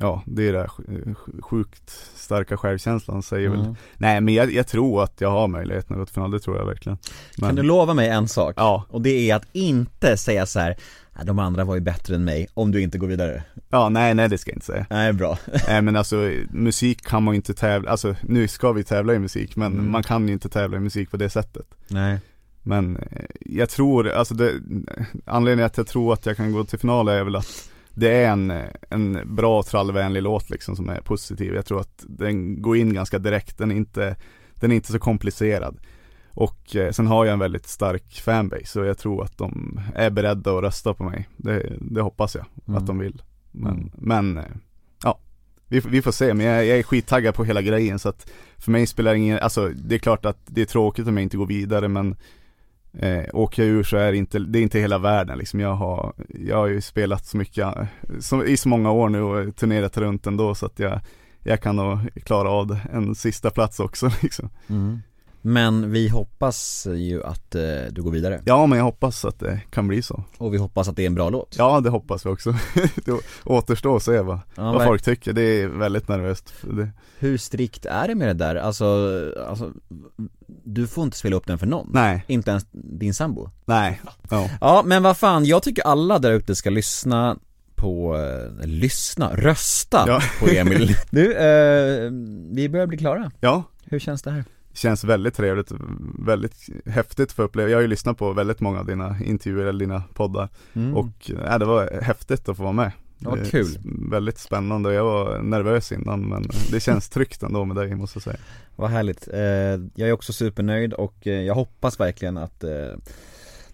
Ja det är det sj- sjukt starka självkänslan säger väl Mm. Nej men jag, jag tror att jag har möjligheten att gå till final, det tror jag verkligen men, Kan du lova mig en sak? Ja, Och det är att inte säga så här. "Nej, de andra var ju bättre än mig, om du inte går vidare ja nej nej det ska jag inte säga Nej bra Nej men alltså musik kan man ju inte tävla, alltså nu ska vi tävla i musik men Mm. man kan ju inte tävla i musik på det sättet Nej Men eh, jag tror, alltså det, anledningen att jag tror att jag kan gå till final är väl att det är en, en bra trallvänlig låt liksom som är positiv. Jag tror att den går in ganska direkt, den är inte, den är inte så komplicerad. Och eh, sen har jag en väldigt stark fanbase så jag tror att de är beredda att rösta på mig. Det, det hoppas jag Mm. att de vill. Men, Mm. men eh, ja, vi, vi får se. Men jag, jag är skittaggad på hela grejen så att för mig spelar det ingen, alltså det är klart att det är tråkigt om jag inte går vidare men Eh, åker jag ur så är det inte, det är inte hela världen liksom. Jag har, jag har ju spelat så mycket, så, i så många år nu och turnerat runt ändå så att jag, jag kan nog klara av det. en sista plats också liksom. mm. Men vi hoppas ju att eh, du går vidare Ja men jag hoppas att det kan bli så. Och vi hoppas att det är en bra låt Ja det hoppas vi också. det återstår att se vad, Ja, vad folk tycker. Det är väldigt nervöst. Det. Hur strikt är det med det där? Alltså, alltså, du får inte spela upp den för någon Nej, Inte ens din sambo nej, ja. Ja men vad fan, jag tycker alla där ute ska lyssna på, eh, lyssna, rösta Ja. på Emil Du, eh, vi börjar bli klara ja. Hur känns det här? Känns väldigt trevligt, väldigt häftigt för att uppleva. Jag har ju lyssnat på väldigt många av dina intervjuer eller dina poddar Mm. Och äh, det var häftigt att få vara med Det är kul. s- Väldigt spännande, jag var nervös innan men det känns tryggt ändå med dig måste jag säga Vad härligt. Eh, jag är också supernöjd och eh, jag hoppas verkligen att eh,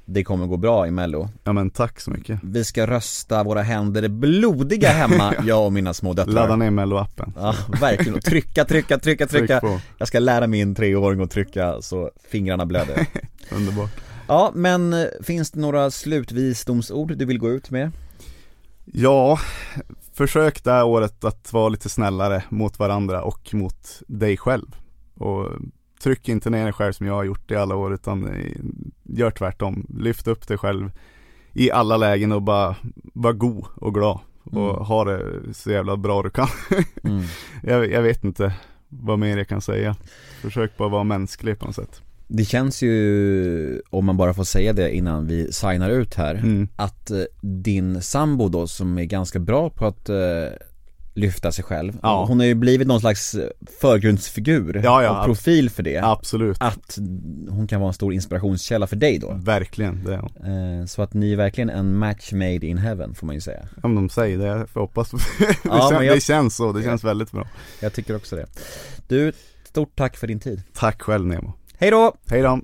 det kommer gå bra i mello. Ja men tack så mycket Vi ska rösta våra händer blodiga hemma, jag och mina små döttrar. Ladda ner mello-appen Ja, verkligen. Och trycka, trycka, trycka, trycka. Tryck Jag ska lära min treåring att trycka så fingrarna blöder. underbart Ja, men eh, finns det några slutvisdomsord du vill gå ut med? Ja, försök det här året att vara lite snällare mot varandra och mot dig själv. Och tryck inte ner dig själv som jag har gjort i alla år utan gör tvärtom. Lyft upp dig själv i alla lägen och bara var god och glad. Och Mm. ha det så jävla bra du kan. Mm. jag, jag vet inte vad mer jag kan säga. Försök bara vara mänsklig på något sätt Det känns ju, om man bara får säga det innan vi signar ut här, Mm. att eh, din sambo då som är ganska bra på att eh, lyfta sig själv, Ja. hon har ju blivit någon slags förgrundsfigur Ja, ja, och profil för det. Absolut, Att hon kan vara en stor inspirationskälla för dig då. verkligen. Det är hon. Eh, Så att ni är verkligen en match made in heaven får man ju säga. Om de säger det, jag får hoppas det, Ja, känns, men jag- det känns så, det känns väldigt bra. Jag tycker också det. Du, stort tack för din tid. Tack själv Nemo. Hej då! Hej då!